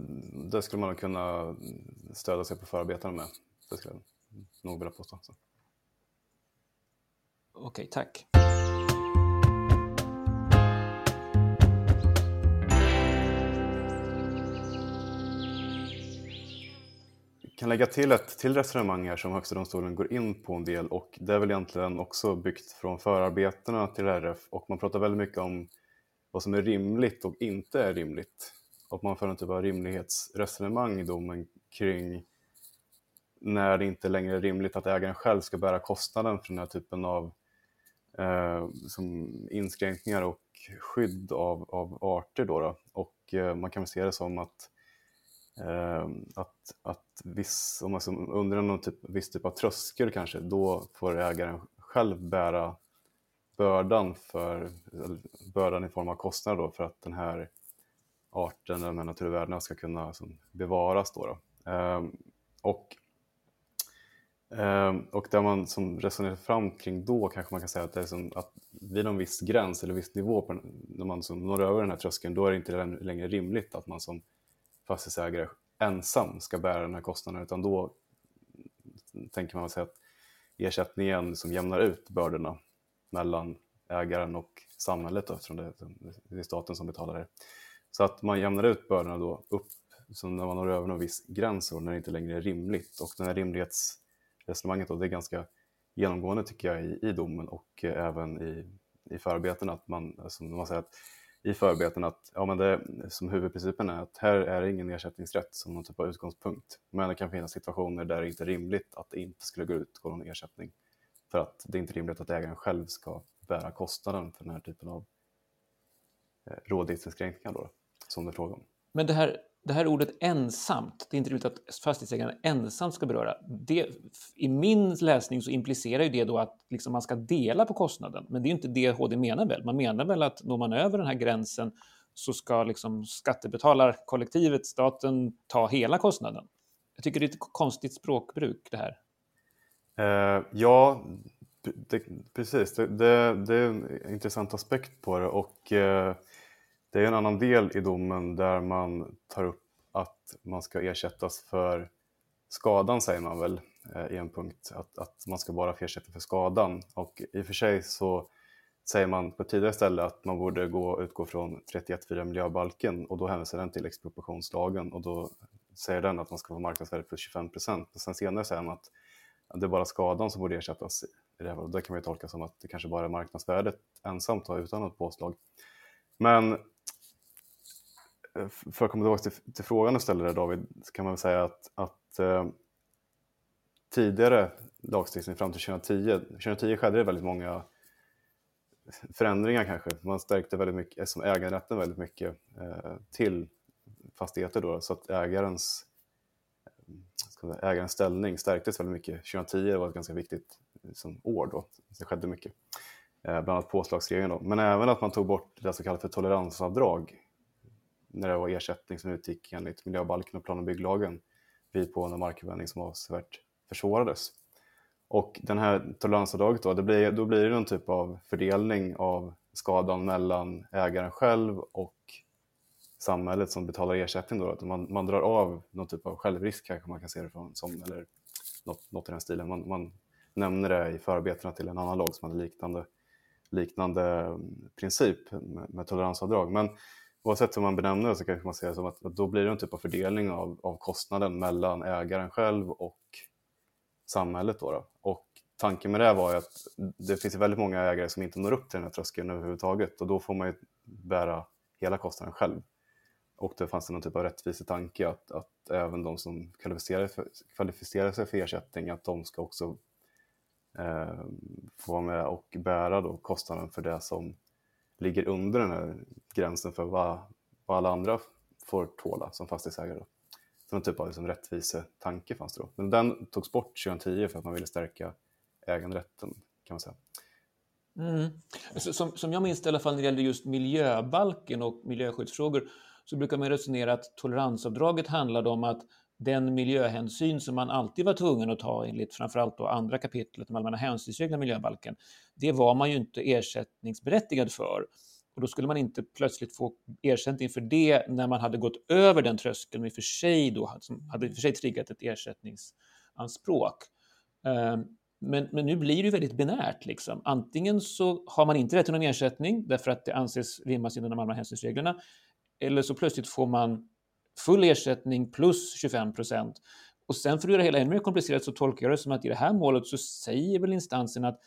det skulle man kunna stödja sig på förarbetena med. Det skulle jag nog vilja påstå. Okej, tack. Kan lägga till ett till resonemang här som Högsta domstolen går in på en del och det är väl egentligen också byggt från förarbetena till RF och man pratar väldigt mycket om vad som är rimligt och inte är rimligt. Och man för en typ av rimlighetsresonemang i domen kring när det inte längre är rimligt att ägaren själv ska bära kostnaden för den här typen av eh, som inskränkningar och skydd av, av arter. Då, då. Och eh, man kan väl se det som att Eh, Ehm, att, att viss, om man under någon typ, viss typ av tröskel kanske, då får ägaren själv bära bördan, för, bördan i form av kostnader då, för att den här arten, de här naturvärdena ska kunna liksom, bevaras. Då, då. Eh, och, eh, och det man som resonerar fram kring då kanske man kan säga att, det är som att vid en viss gräns eller viss nivå, på, när man som når över den här tröskeln, då är det inte längre rimligt att man som fastighetsägare ensam ska bära den här kostnaden utan då tänker man sig att ersättningen som jämnar ut bördorna mellan ägaren och samhället då, eftersom det är staten som betalar det. Så att man jämnar ut bördorna då upp så när man når över någon viss gräns och när det inte längre är rimligt. Och det här rimlighetsresonemanget då, det är ganska genomgående tycker jag i, i domen och eh, även i, i förarbetena. Att man, alltså, man säger att i förarbeten att ja, men det, som huvudprincipen är att här är det ingen ersättningsrätt som någon typ av utgångspunkt. Men det kan finnas situationer där det inte är rimligt att det inte skulle gå ut någon ersättning. För att det är inte rimligt att ägaren själv ska bära kostnaden för den här typen av eh, rådighetsinskränkningar då, som det är fråga om. Men det här det här ordet ensamt, det är inte rimligt att fastighetsägaren ensam ska beröra. Det, I min läsning så implicerar ju det då att liksom man ska dela på kostnaden, men det är inte det HD menar väl? Man menar väl att når man över den här gränsen så ska liksom skattebetalarkollektivet, staten, ta hela kostnaden. Jag tycker det är ett konstigt språkbruk det här. Uh, ja, det, precis. Det, det, det, är en intressant aspekt på det och uh det är en annan del i domen där man tar upp att man ska ersättas för skadan, säger man väl eh, i en punkt, att, att man ska bara få ersättning för skadan. Och i och för sig så säger man på ett tidigare ställe att man borde gå, utgå från 31.4 miljöbalken och då hänvisar den till expropriationslagen och då säger den att man ska få marknadsvärde plus 25 procent. Sen senare säger man att det är bara skadan som borde ersättas. I det, här. det kan man ju tolka som att det kanske bara är marknadsvärdet ensamt utan något påslag. Men för att komma tillbaka till, till frågan du ställde där David, så kan man väl säga att, att eh, tidigare lagstiftning fram till 2010, 2010 skedde det väldigt många förändringar kanske. Man stärkte väldigt mycket, eh, som äganderätten väldigt mycket eh, till fastigheter då, så att ägarens, eh, säga, ägarens ställning stärktes väldigt mycket. 2010 var ett ganska viktigt liksom, år då, det skedde mycket. Eh, bland annat påslagsregeln då, men även att man tog bort det som kallas för toleransavdrag när det var ersättning som utgick enligt miljöbalken och plan och bygglagen vid på en markanvändning som avsevärt försvårades. Och den här toleransavdraget då, det blir, då blir det någon typ av fördelning av skadan mellan ägaren själv och samhället som betalar ersättning. Då, att man, man drar av någon typ av självrisk kanske man kan se det från, som, eller något, något i den stilen. Man, man nämner det i förarbetena till en annan lag som hade liknande, liknande mm, princip med, med toleransavdrag. Men oavsett hur man benämner det så kanske man säga som att, att då blir det en typ av fördelning av, av kostnaden mellan ägaren själv och samhället. Då, då. Och tanken med det var att det finns väldigt många ägare som inte når upp till den här tröskeln överhuvudtaget och då får man ju bära hela kostnaden själv. Och det fanns det någon typ av rättvisetanke att, att även de som kvalificerar, för, kvalificerar sig för ersättning, att de ska också eh, få vara med och bära då kostnaden för det som ligger under den här gränsen för vad, vad alla andra får tåla som fastighetsägare. Då. Så någon typ av liksom rättvisetanke fanns det då. Men den togs bort 2010 för att man ville stärka äganderätten kan man säga. Mm. Som, som jag minns det i alla fall när det gällde just miljöbalken och miljöskyddsfrågor så brukar man resonera att toleransavdraget handlade om att den miljöhänsyn som man alltid var tvungen att ta enligt framförallt då andra kapitlet, de allmänna hänsynsreglerna i miljöbalken, det var man ju inte ersättningsberättigad för. Och då skulle man inte plötsligt få ersättning för det när man hade gått över den tröskeln, i och för sig då, som hade i och för sig triggat ett ersättningsanspråk. Ehm, men, men nu blir det väldigt binärt. Liksom. Antingen så har man inte rätt till någon ersättning därför att det anses rimmas inom de allmänna hänsynsreglerna, eller så plötsligt får man full ersättning plus 25 procent. Och sen för att göra det hela ännu mer komplicerat så tolkar jag det som att i det här målet så säger väl instansen att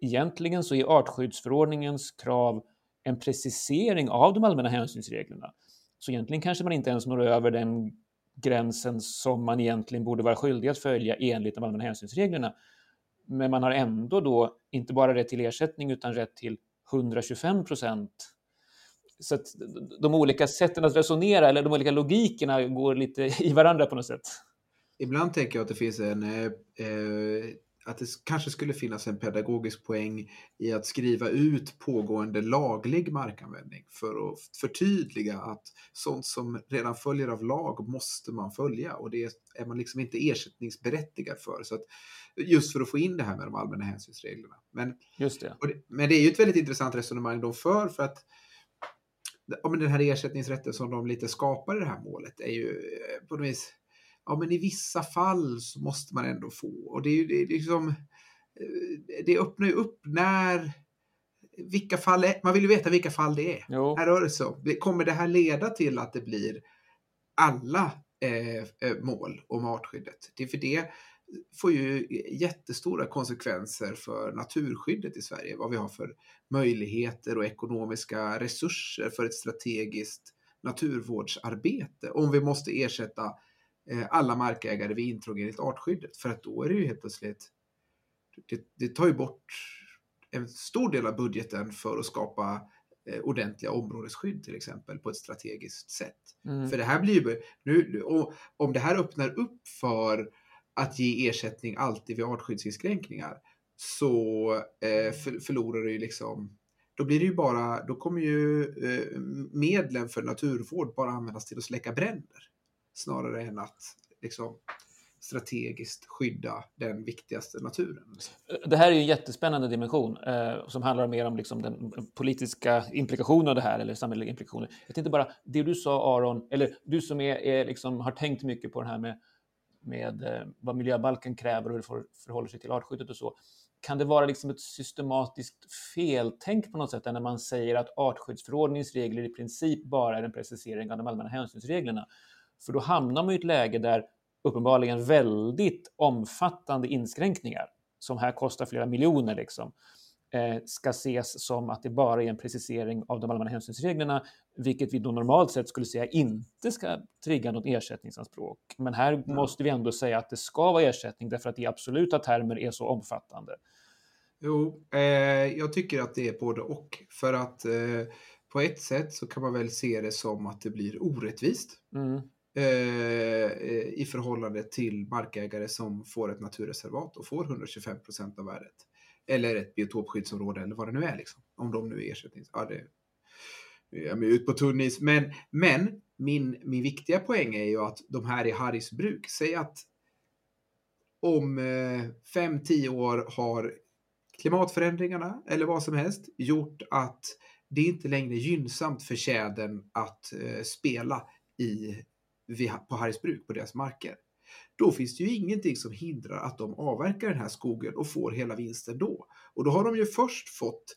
egentligen så är artskyddsförordningens krav en precisering av de allmänna hänsynsreglerna. Så egentligen kanske man inte ens når över den gränsen som man egentligen borde vara skyldig att följa enligt de allmänna hänsynsreglerna. Men man har ändå då inte bara rätt till ersättning utan rätt till 125 procent. Så att de olika sätten att resonera eller de olika logikerna går lite i varandra på något sätt. Ibland tänker jag att det finns en eh, eh att det kanske skulle finnas en pedagogisk poäng i att skriva ut pågående laglig markanvändning för att förtydliga att sånt som redan följer av lag måste man följa och det är man liksom inte ersättningsberättigad för. Så att, just för att få in det här med de allmänna hänsynsreglerna. Men, just det. det men det är ju ett väldigt intressant resonemang de för för att ja, den här ersättningsrätten som de lite skapar i det här målet är ju eh, på något vis ja men i vissa fall så måste man ändå få. Och det är ju det är liksom, eh, det öppnar ju upp när, vilka fall, är, man vill ju veta vilka fall det är. Jo. Här rör det sig om. Kommer det här leda till att det blir alla eh, eh, mål om artskyddet? Det är för det får ju jättestora konsekvenser för naturskyddet i Sverige. Vad vi har för möjligheter och ekonomiska resurser för ett strategiskt naturvårdsarbete. Om vi måste ersätta Eh, alla markägare vid intrång enligt artskyddet. För att då är det ju helt plötsligt, det, det tar ju bort en stor del av budgeten för att skapa eh, ordentliga områdesskydd till exempel på ett strategiskt sätt. Mm. För det här blir ju, nu, om det här öppnar upp för att ge ersättning alltid vid artskyddsinskränkningar så eh, för, förlorar det ju liksom då blir det ju bara, då kommer ju eh, medlen för naturvård bara användas till att släcka bränder snarare än att liksom, strategiskt skydda den viktigaste naturen. Det här är ju en jättespännande dimension eh, som handlar mer om liksom, den politiska implikationen av det här eller samhälleliga implikationer. Jag tänkte bara, det du sa Aron, eller du som är, är liksom, har tänkt mycket på det här med, med eh, vad miljöbalken kräver och hur det förhåller sig till artskyddet och så. Kan det vara liksom ett systematiskt feltänk på något sätt när man säger att artskyddsförordningens regler i princip bara är en precisering av de allmänna hänsynsreglerna? För då hamnar man i ett läge där uppenbarligen väldigt omfattande inskränkningar, som här kostar flera miljoner, liksom, eh, ska ses som att det bara är en precisering av de allmänna hänsynsreglerna, vilket vi då normalt sett skulle säga inte ska trigga något ersättningsanspråk. Men här mm. måste vi ändå säga att det ska vara ersättning därför att i absoluta termer är så omfattande. Jo, eh, jag tycker att det är både och. För att eh, på ett sätt så kan man väl se det som att det blir orättvist. Mm. Eh, i förhållande till markägare som får ett naturreservat och får 125 procent av värdet. Eller ett biotopskyddsområde eller vad det nu är. Liksom. Om de nu är ersättnings... Ja, det, jag är ut på tunn is. Men, men min, min viktiga poäng är ju att de här i Harrys bruk, säg att om 5-10 eh, år har klimatförändringarna eller vad som helst gjort att det inte längre är gynnsamt för tjädern att eh, spela i på Harrisbruk, på deras marker. Då finns det ju ingenting som hindrar att de avverkar den här skogen och får hela vinsten då. Och då har de ju först fått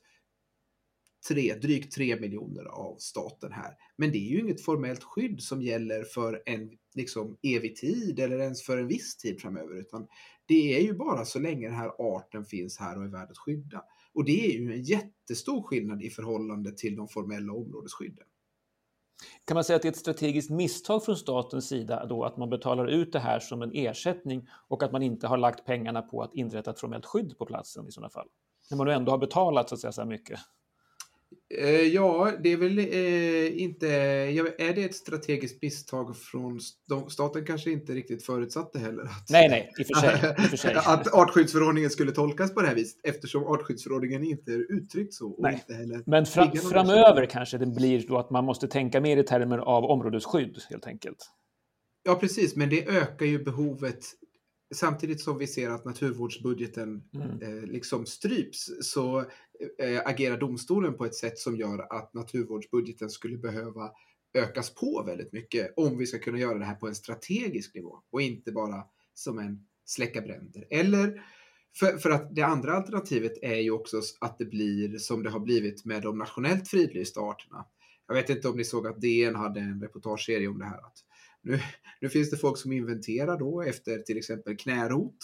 tre, drygt 3 miljoner av staten här. Men det är ju inget formellt skydd som gäller för en liksom, evig tid eller ens för en viss tid framöver. Utan det är ju bara så länge den här arten finns här och är värd att skydda. Och det är ju en jättestor skillnad i förhållande till de formella områdesskydden. Kan man säga att det är ett strategiskt misstag från statens sida då att man betalar ut det här som en ersättning och att man inte har lagt pengarna på att inrätta ett formellt skydd på platsen i sådana fall? När man nu ändå har betalat så att säga så här mycket. Eh, ja, det är väl eh, inte... Är det ett strategiskt misstag från... Staten kanske inte riktigt förutsatte heller att... Nej, nej, i och för sig. I för sig. att artskyddsförordningen skulle tolkas på det här viset eftersom artskyddsförordningen inte är uttryckt så. nej. Inte heller Men fra, framöver kanske det blir då att man måste tänka mer i termer av områdesskydd helt enkelt. Ja, precis, men det ökar ju behovet samtidigt som vi ser att naturvårdsbudgeten mm. eh, liksom stryps så eh, agerar domstolen på ett sätt som gör att naturvårdsbudgeten skulle behöva ökas på väldigt mycket om vi ska kunna göra det här på en strategisk nivå och inte bara som en släcka bränder. Eller för, för, att det andra alternativet är ju också att det blir som det har blivit med de nationellt fridlysta arterna. Jag vet inte om ni såg att DN hade en reportageserie om det här. Att nu, nu finns det folk som inventerar då efter till exempel knärot.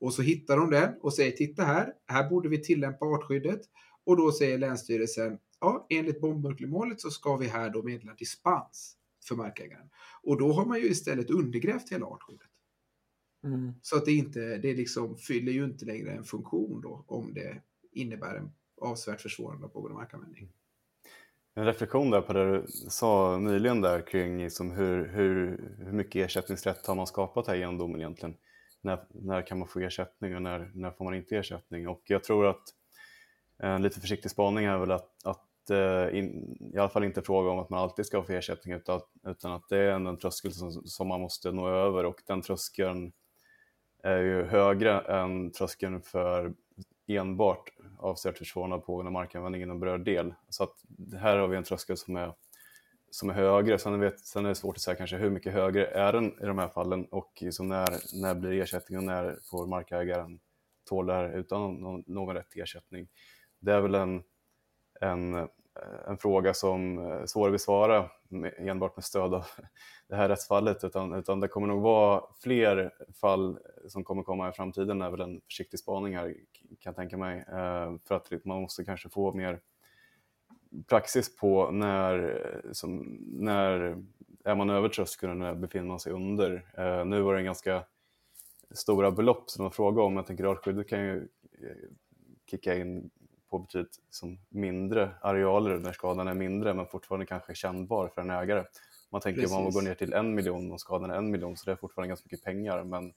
Och så hittar de den och säger titta här, här borde vi tillämpa artskyddet. Och då säger Länsstyrelsen, ja enligt bombmurklemålet så ska vi här då meddela dispens för markägaren. Och då har man ju istället undergrävt hela artskyddet. Mm. Så att det inte, det liksom fyller ju inte längre en funktion då om det innebär en avsevärt försvårande av pågående markanvändning en reflektion där på det du sa nyligen där kring liksom hur, hur, hur mycket ersättningsrätt har man skapat här genom domen egentligen? När, när kan man få ersättning och när, när får man inte ersättning? Och jag tror att en lite försiktig spaning är väl att, att eh, in, i alla fall inte fråga om att man alltid ska få ersättning utan, utan att det är en tröskel som, som man måste nå över och den tröskeln är ju högre än tröskeln för enbart avsevärt försvåra pågående markanvändning inom berörd del. Så att här har vi en tröskel som är, som är högre. Sen, vet, sen är det svårt att säga kanske hur mycket högre är den i de här fallen och liksom när, när blir ersättningen och när får markägaren tåla det här utan någon, någon rätt till ersättning. Det är väl en, en Eh, en fråga som är svår att besvara enbart med stöd av det här rättsfallet utan, utan det kommer nog vara fler fall som kommer komma i framtiden är väl en försiktig spaning här kan jag tänka mig. Eh, för att man måste kanske få mer praxis på när, som, när är man över tröskeln och när befinner man sig under. Eh, nu var det en ganska stora belopp som man frågade om. Jag tänker artskyddet kan ju kicka in på betydligt som mindre arealer när skadan är mindre men fortfarande kanske kännbar för en ägare. Man tänker Precis. om man går ner till en miljon och skadan är en miljon så det är fortfarande ganska mycket pengar men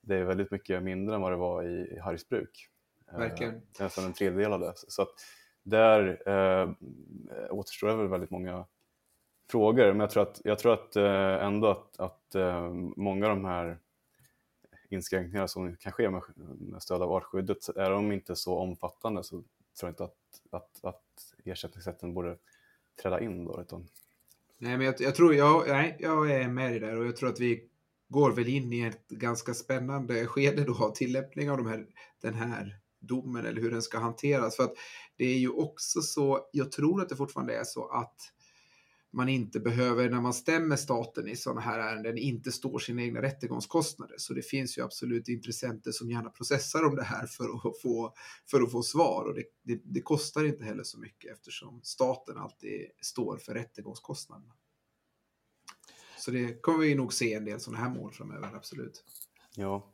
det är väldigt mycket mindre än vad det var i Harrisbruk. Eh, Verkligen. Eh, nästan en tredjedel av det. Så att där eh, återstår det väl väldigt många frågor men jag tror att, jag tror att eh, ändå att, att eh, många av de här inskränkningar som kan ske med, med stöd av artskyddet, är de inte så omfattande så tror inte att, att, att ersättningsrätten borde träda in. Då, utan... Nej, men jag, jag tror, jag, nej, jag är med i det där och jag tror att vi går väl in i ett ganska spännande skede då av tillämpning av de här, den här domen eller hur den ska hanteras. För att det är ju också så, jag tror att det fortfarande är så att man inte behöver, när man stämmer staten i sådana här ärenden, inte står sina egna rättegångskostnader. Så det finns ju absolut intressenter som gärna processar om det här för att få, för att få svar. Och det, det, det kostar inte heller så mycket eftersom staten alltid står för rättegångskostnaderna. Så det kommer vi nog se en del sådana här mål framöver, absolut. Ja.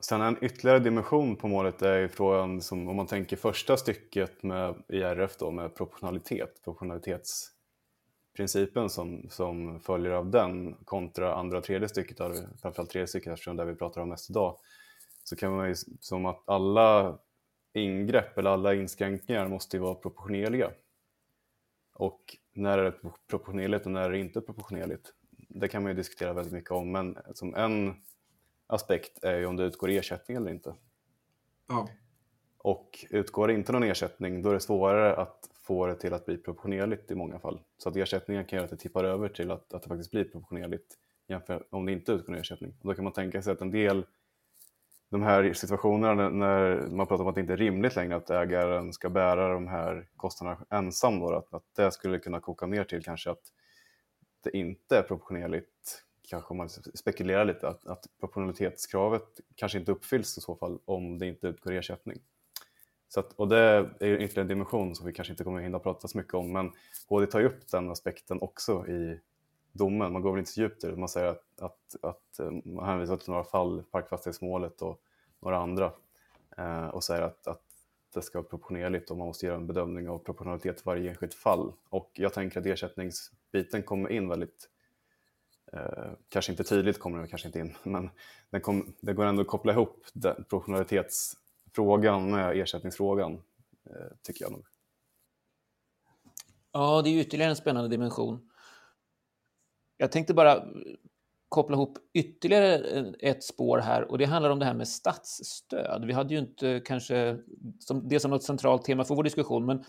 Sen en ytterligare dimension på målet är ju frågan som om man tänker första stycket med IRF då med proportionalitet, proportionalitets principen som, som följer av den kontra andra tredje stycket, framförallt tredje stycket eftersom det vi pratar om mest idag, så kan man ju som att alla ingrepp eller alla inskränkningar måste ju vara proportionerliga. Och när är det proportionerligt och när är det inte proportionerligt? Det kan man ju diskutera väldigt mycket om, men som en aspekt är ju om det utgår ersättning eller inte. Ja. Och utgår det inte någon ersättning, då är det svårare att få det till att bli proportionerligt i många fall. Så att ersättningen kan göra att det tippar över till att, att det faktiskt blir proportionerligt jämfört om det inte utgår ersättning. Och då kan man tänka sig att en del de här situationerna när man pratar om att det inte är rimligt längre att ägaren ska bära de här kostnaderna ensam, då, att, att det skulle kunna koka ner till kanske att det inte är proportionerligt, kanske om man spekulerar lite, att, att proportionalitetskravet kanske inte uppfylls i så fall om det inte utgår ersättning. Så att, och det är ytterligare en dimension som vi kanske inte kommer hinna prata så mycket om, men HD tar ju upp den aspekten också i domen. Man går väl inte så djupt i det, man säger att, att, att eh, man hänvisar till några fall, parkfastighetsmålet och några andra, eh, och säger att, att det ska vara proportionerligt och man måste göra en bedömning av proportionalitet i varje enskilt fall. Och jag tänker att ersättningsbiten kommer in väldigt, eh, kanske inte tydligt kommer den kanske inte in, men den kom, det går ändå att koppla ihop den proportionalitets med eh, ersättningsfrågan, eh, tycker jag nog. Ja, det är ytterligare en spännande dimension. Jag tänkte bara koppla ihop ytterligare ett spår här och det handlar om det här med statsstöd. Vi hade ju inte kanske som, det som något centralt tema för vår diskussion, men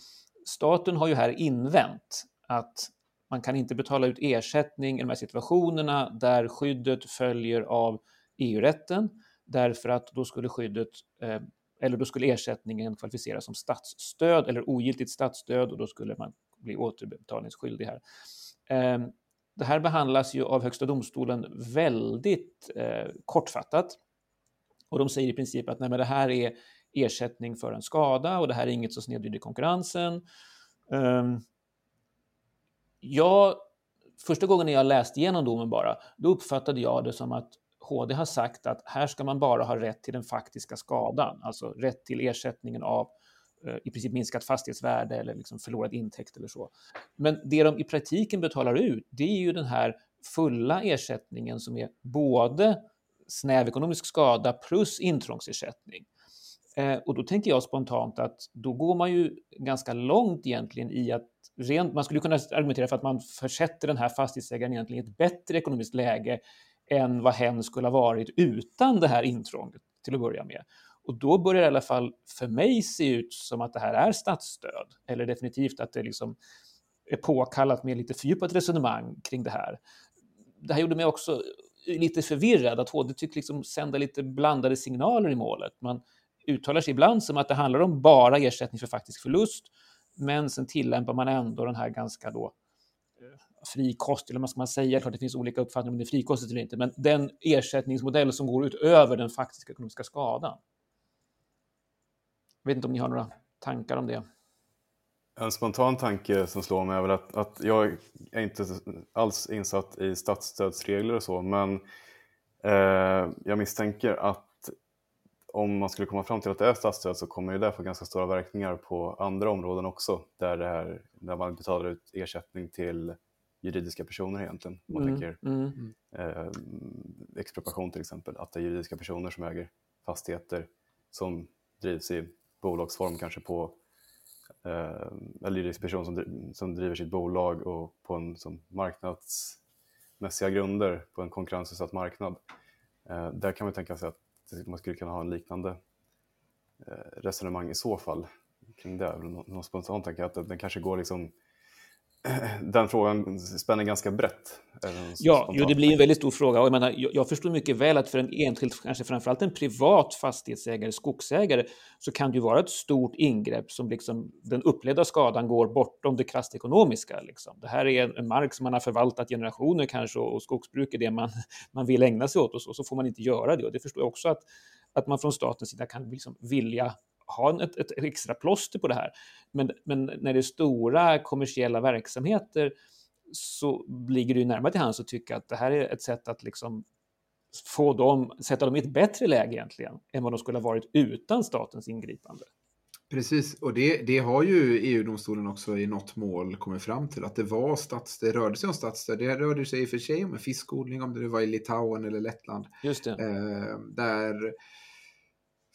staten har ju här invänt att man kan inte betala ut ersättning i de här situationerna där skyddet följer av EU-rätten därför att då skulle skyddet eh, eller då skulle ersättningen kvalificeras som statsstöd eller ogiltigt statsstöd och då skulle man bli återbetalningsskyldig här. Ehm, det här behandlas ju av Högsta domstolen väldigt eh, kortfattat. Och de säger i princip att nej, men det här är ersättning för en skada och det här är inget som snedvrider konkurrensen. Ehm, jag, första gången jag läste igenom domen bara, då uppfattade jag det som att KD har sagt att här ska man bara ha rätt till den faktiska skadan, alltså rätt till ersättningen av eh, i princip minskat fastighetsvärde eller liksom förlorad intäkt eller så. Men det de i praktiken betalar ut, det är ju den här fulla ersättningen som är både snäv ekonomisk skada plus intrångsersättning. Eh, och då tänker jag spontant att då går man ju ganska långt egentligen i att rent, man skulle kunna argumentera för att man försätter den här fastighetsägaren egentligen i ett bättre ekonomiskt läge än vad hen skulle ha varit utan det här intrånget till att börja med. Och då börjar det i alla fall för mig se ut som att det här är statsstöd, eller definitivt att det liksom är påkallat med lite fördjupat resonemang kring det här. Det här gjorde mig också lite förvirrad, att HD tyckte liksom sända lite blandade signaler i målet. Man uttalar sig ibland som att det handlar om bara ersättning för faktisk förlust, men sen tillämpar man ändå den här ganska då eh, frikost, eller vad ska man säga, klart det finns olika uppfattningar om det är frikostigt eller inte, men den ersättningsmodell som går utöver den faktiska ekonomiska skadan. Jag vet inte om ni har några tankar om det? En spontan tanke som slår mig är väl att, att jag är inte alls insatt i statsstödsregler och så, men eh, jag misstänker att om man skulle komma fram till att det är statsstöd så kommer det få ganska stora verkningar på andra områden också, där, det här, där man betalar ut ersättning till juridiska personer egentligen. Om man mm, tänker mm. Eh, expropriation till exempel, att det är juridiska personer som äger fastigheter som drivs i bolagsform kanske på eh, eller juridisk person som, som driver sitt bolag och på en som marknadsmässiga grunder på en konkurrensutsatt marknad. Eh, där kan man tänka sig att man skulle kunna ha en liknande eh, resonemang i så fall kring det. Någon spontant tanke att den kanske går liksom den frågan spänner ganska brett. Ja, jo, det blir en väldigt stor fråga. Och jag, menar, jag, förstår mycket väl att för en enskild, kanske framförallt en privat fastighetsägare, skogsägare, så kan det ju vara ett stort ingrepp som liksom, den upplevda skadan går bortom det krasst ekonomiska. Liksom. Det här är en mark som man har förvaltat generationer kanske och, och skogsbruk är det man, man vill ägna sig åt och så, så får man inte göra det. Och det förstår jag också att, att man från statens sida kan liksom vilja ha ett, ett, extra plåster på det här. Men, men när det är stora kommersiella verksamheter så ligger det ju närmare till hands att tycka att det här är ett sätt att liksom få dem, sätta dem i ett bättre läge egentligen än vad de skulle ha varit utan statens ingripande. Precis, och det, det har ju EU-domstolen också i något mål kommit fram till att det var stats, det rörde sig om statsstöd. Det rörde sig i och för sig om en fiskodling, om det var i Litauen eller Lettland. Just det. Eh, där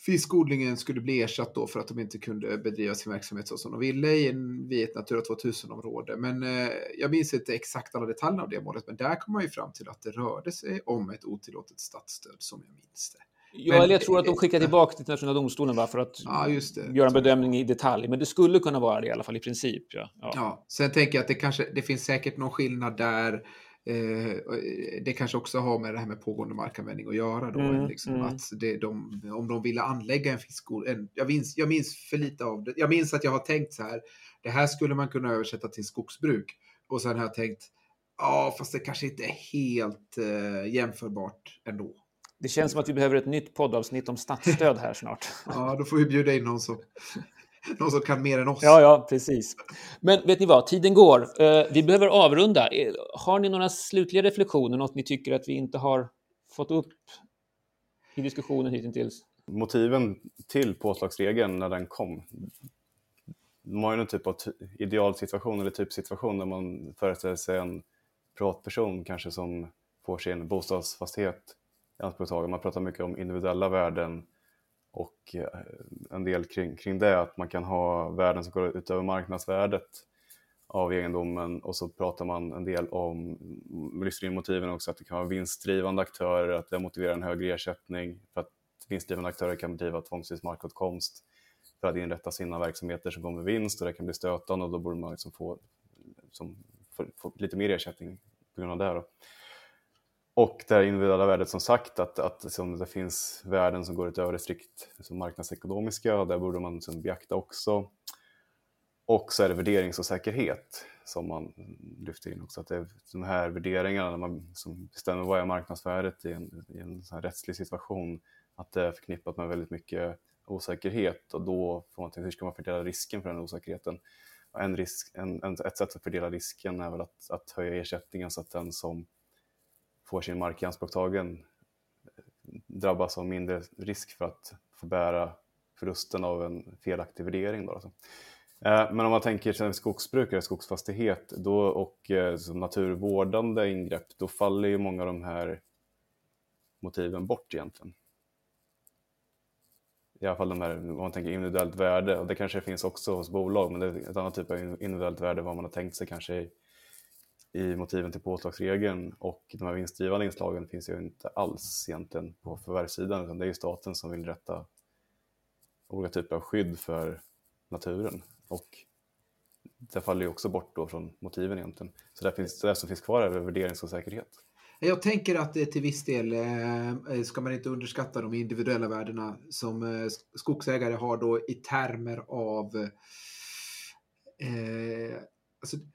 fiskodlingen skulle bli ersatt då för att de inte kunde bedriva sin verksamhet så som de ville i en, vid ett Natura 2000-område. Men eh, jag minns inte exakt alla detaljer av det målet, men där kom man ju fram till att det rörde sig om ett otillåtet statsstöd som jag minns det. Ja, men, eller jag tror att de skickar tillbaka till internationella domstolen va, för att ja, göra en bedömning i detalj. Men det skulle kunna vara det i alla fall i princip. Ja. Ja. ja. Sen tänker jag att det, kanske, det finns säkert någon skillnad där det kanske också har med det här med pågående markanvändning att göra då. Mm, liksom, mm. Att det, de, om de ville anlägga en fiskodling. Jag minns, jag minns för lite av det. Jag minns att jag har tänkt så här. Det här skulle man kunna översätta till skogsbruk. Och sen har jag tänkt, ja fast det kanske inte är helt eh, jämförbart ändå. Det känns som att vi behöver ett nytt poddavsnitt om statsstöd här snart. ja, då får vi bjuda in någon som någon som kan mer än oss. Ja, ja, precis. Men vet ni vad, tiden går. Eh, vi behöver avrunda. Eh, har ni några slutliga reflektioner, något ni tycker att vi inte har fått upp i diskussionen hittills? Motiven till påslagsregeln när den kom, de har ju någon typ av idealsituation eller typsituation där man föreställer sig en privatperson kanske som får sin bostadsfastighet i anspråktagen. Man pratar mycket om individuella värden och eh, en del kring, kring det, att man kan ha värden som går utöver marknadsvärdet av egendomen och så pratar man en del om, mm, lyfter in motiven också, att det kan vara vinstdrivande aktörer, att det motiverar en högre ersättning för att vinstdrivande aktörer kan bedriva tvångsvis markåtkomst för att inrätta sina verksamheter som går med vinst och det kan bli stötande och då borde man liksom få, som, få, få lite mer ersättning på grund av det. Då. Och det här individuella värdet som sagt, att, att som det finns värden som går utöver det strikt som marknadsekonomiska och det borde man liksom beakta också. Och så är det värderingsosäkerhet som man lyfter in också. Att det är de här värderingarna när man som bestämmer vad är marknadsvärdet i en, i en sån rättslig situation, att det är förknippat med väldigt mycket osäkerhet och då får man tänka hur ska man fördela risken för den osäkerheten? En risk, en, en, ett sätt att fördela risken är väl att, att höja ersättningen så att den som får sin mark i anspråk tagen drabbas av mindre risk för att få bära förlusten av en felaktig värdering. Då, alltså. Eh, men om man tänker sig skogsbrukare, skogsfastighet då, och eh, naturvårdande ingrepp, då faller ju många av de här motiven bort egentligen. I alla fall de här, om man tänker individuellt värde, och det kanske finns också hos bolag, men det är ett annat typ av individuellt värde vad man har tänkt sig kanske i, i motiven till påslagsregeln och de här vinstdrivande inslagen finns ju inte alls egentligen på förvärvssidan, utan det är ju staten som vill rätta olika typer av skydd för naturen. Och det faller ju också bort då från motiven egentligen. Så det, finns, det som finns kvar är värderingsosäkerhet. Jag tänker att till viss del eh, ska man inte underskatta de individuella värdena som eh, skogsägare har då i termer av eh, alltså,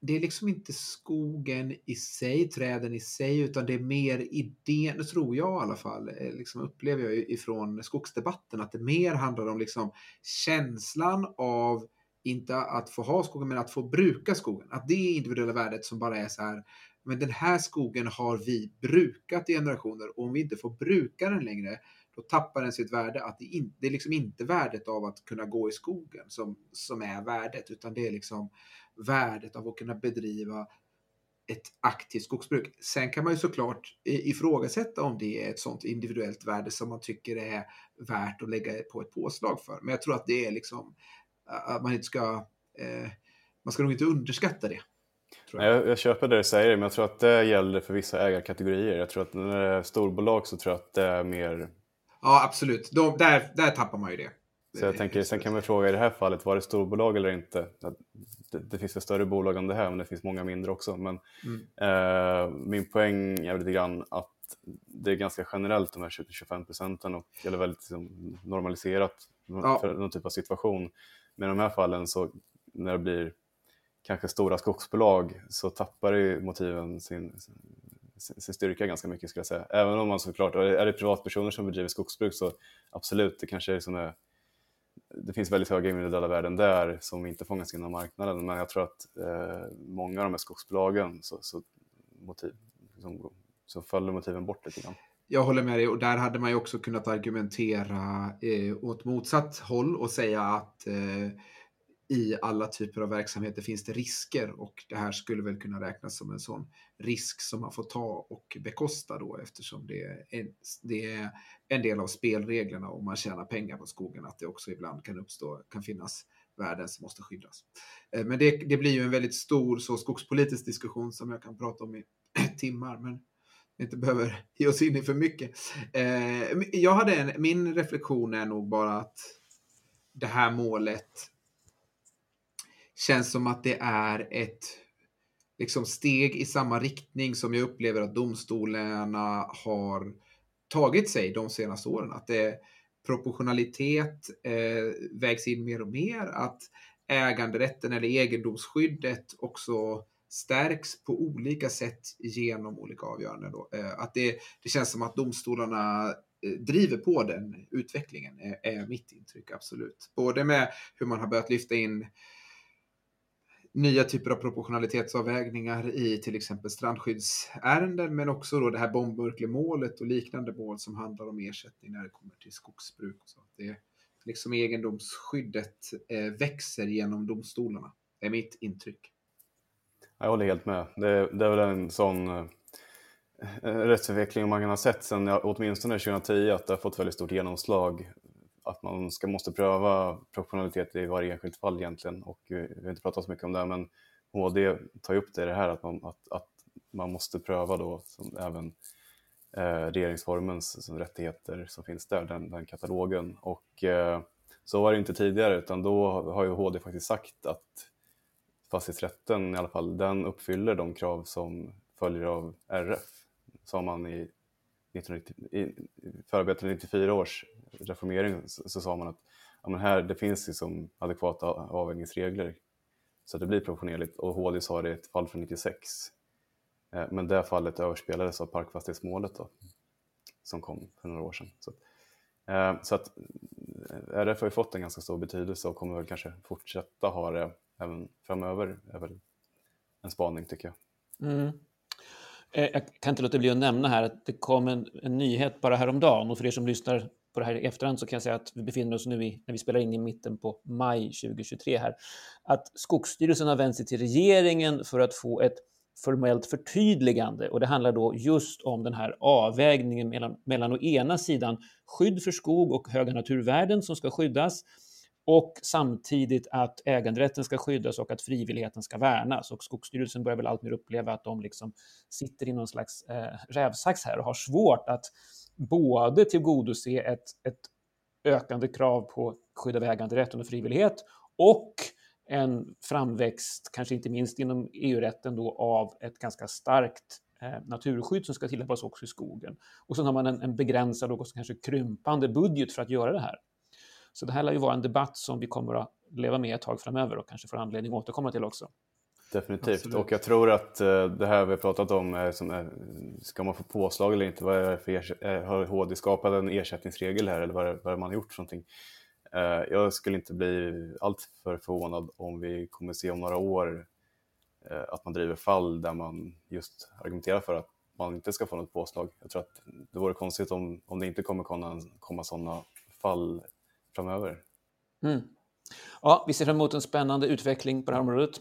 det är liksom inte skogen i sig, träden i sig, utan det är mer idén, det tror jag i alla fall, eh, liksom upplever jag ifrån skogsdebatten, att det mer handlar om liksom känslan av inte att få ha skogen, men att få bruka skogen. Att det individuella värdet som bara är så här, men den här skogen har vi brukat i generationer och om vi inte får bruka den längre, då tappar den sitt värde. Att det, in, det är liksom inte värdet av att kunna gå i skogen som, som är värdet, utan det är liksom värdet av att kunna bedriva ett aktivt skogsbruk. Sen kan man ju såklart ifrågasätta om det är ett sånt individuellt värde som man tycker är värt att lägga på ett påslag för. Men jag tror att det är liksom att man inte ska, eh, man ska nog inte underskatta det. Jag. Jag, jag. köper det du säger, men jag tror att det gäller för vissa ägarkategorier. Jag tror att när det är storbolag så tror jag att det är mer... Ja, absolut. De, där, där tappar man ju det. Så jag tänker, sen kan man fråga i det här fallet, var det storbolag eller inte? Det, det finns väl större bolag än det här, men det finns många mindre också. Men mm. eh, min poäng är lite grann att det är ganska generellt de här 20-25 procenten, och, eller väldigt liksom, normaliserat ja. för någon typ av situation. Men i de här fallen så när det blir kanske stora skogsbolag så tappar ju motiven sin, sin, sin styrka ganska mycket skulle jag säga. Även om man såklart, är det privatpersoner som bedriver skogsbruk så absolut, det kanske är som är det finns väldigt höga individuella värden där som inte fångas in av marknaden. Men jag tror att eh, många av de här skogsbolagen så, så, motiv, liksom, så faller motiven bort lite grann. Jag håller med dig och där hade man ju också kunnat argumentera eh, åt motsatt håll och säga att eh, i alla typer av verksamheter finns det risker och det här skulle väl kunna räknas som en sån risk som man får ta och bekosta då eftersom det är en, det är en del av spelreglerna om man tjänar pengar på skogen att det också ibland kan uppstå, kan finnas värden som måste skyddas. Eh, men det, det blir ju en väldigt stor så skogspolitisk diskussion som jag kan prata om i timmar. Men inte behöver ge oss in i för mycket. Eh, jag hade en, min reflektion är nog bara att det här målet känns som att det är ett liksom steg i samma riktning som jag upplever att domstolarna har tagit sig de senaste åren. Att det proportionalitet eh, vägs in mer och mer, att äganderätten eller egendomsskyddet också stärks på olika sätt genom olika avgöranden. Då. Eh, att det, det känns som att domstolarna eh, driver på den utvecklingen, är, är mitt intryck absolut. Både med hur man har börjat lyfta in nya typer av proportionalitetsavvägningar i till exempel strandskyddsärenden, men också då det här bombmurklemålet och liknande mål som handlar om ersättning när det kommer till skogsbruk. Och så. Det, liksom egendomsskyddet eh, växer genom domstolarna, är mitt intryck. Jag håller helt med. Det, det är väl en sån eh, eh, rättsutveckling man kan ha sett sedan åtminstone 2010 att det har fått väldigt stort genomslag att man ska, måste pröva proportionalitet i varje enskilt fall egentligen. Och eh, vi har inte pratat så mycket om det, men HD tar upp det, det här att man, att, att man måste pröva då som även eh, regeringsformens som rättigheter som finns där, den, den katalogen. Och eh, så var det inte tidigare, utan då har ju HD faktiskt sagt att fastighetsrätten i alla fall, den uppfyller de krav som följer av RF, sa man i, 1990, i förarbetet 94 års reformering så, så sa man att ja, men här, det finns liksom adekvata avvägningsregler så att det blir proportionerligt och HD sa det i ett fall från 96. Eh, men det fallet överspelades av parkfastighetsmålet då, som kom för några år sedan. Så, eh, så att eh, RF har ju fått en ganska stor betydelse och kommer väl kanske fortsätta ha det även framöver, är väl en spaning tycker jag. Mm. Eh, jag kan inte låta bli att nämna här att det kom en, en nyhet bara häromdagen. Och för er som lyssnar på det här i efterhand så kan jag säga att vi befinner oss nu i, när vi spelar in i mitten på maj 2023 här, att Skogsstyrelsen har vänt sig till regeringen för att få ett formellt förtydligande. Och det handlar då just om den här avvägningen mellan, mellan å ena sidan skydd för skog och höga naturvärden som ska skyddas och samtidigt att äganderätten ska skyddas och att frivilligheten ska värnas. Och Skogsstyrelsen börjar väl alltmer uppleva att de liksom sitter i någon slags eh, rävsax här och har svårt att både tillgodose ett, ett ökande krav på skydd av äganderätten och frivillighet och en framväxt, kanske inte minst inom EU-rätten, då, av ett ganska starkt eh, naturskydd som ska tillämpas också i skogen. Och sen har man en, en begränsad och kanske krympande budget för att göra det här. Så det här lär ju vara en debatt som vi kommer att leva med ett tag framöver och kanske får anledning att återkomma till också. Definitivt, Absolut. och jag tror att uh, det här vi har pratat om, är som är, ska man få påslag eller inte? Vad är det för har HD skapat en ersättningsregel här eller vad är, vad är man gjort för någonting? Jag skulle inte bli alltför förvånad om vi kommer se om några år att man driver fall där man just argumenterar för att man inte ska få något påslag. Jag tror att det vore konstigt om, om det inte kommer komma, komma sådana fall framöver. Mm. Ja, vi ser fram emot en spännande utveckling på det här området.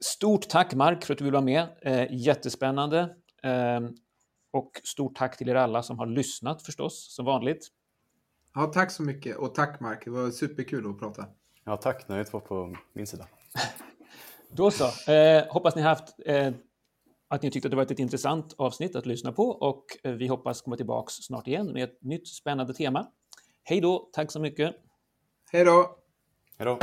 Stort tack Mark för att du vill vara med. Eh, jättespännande. Eh, och stort tack till er alla som har lyssnat förstås, som vanligt. Ja, tack så mycket och tack Mark. Det var superkul att prata. Ja, tack. Nöjet var på min sida. Då så. Eh, hoppas ni har haft eh, att ni tyckte att det var ett intressant avsnitt att lyssna på och eh, vi hoppas komma tillbaks snart igen med ett nytt spännande tema. Hej då, tack så mycket. Hej då. Hej då.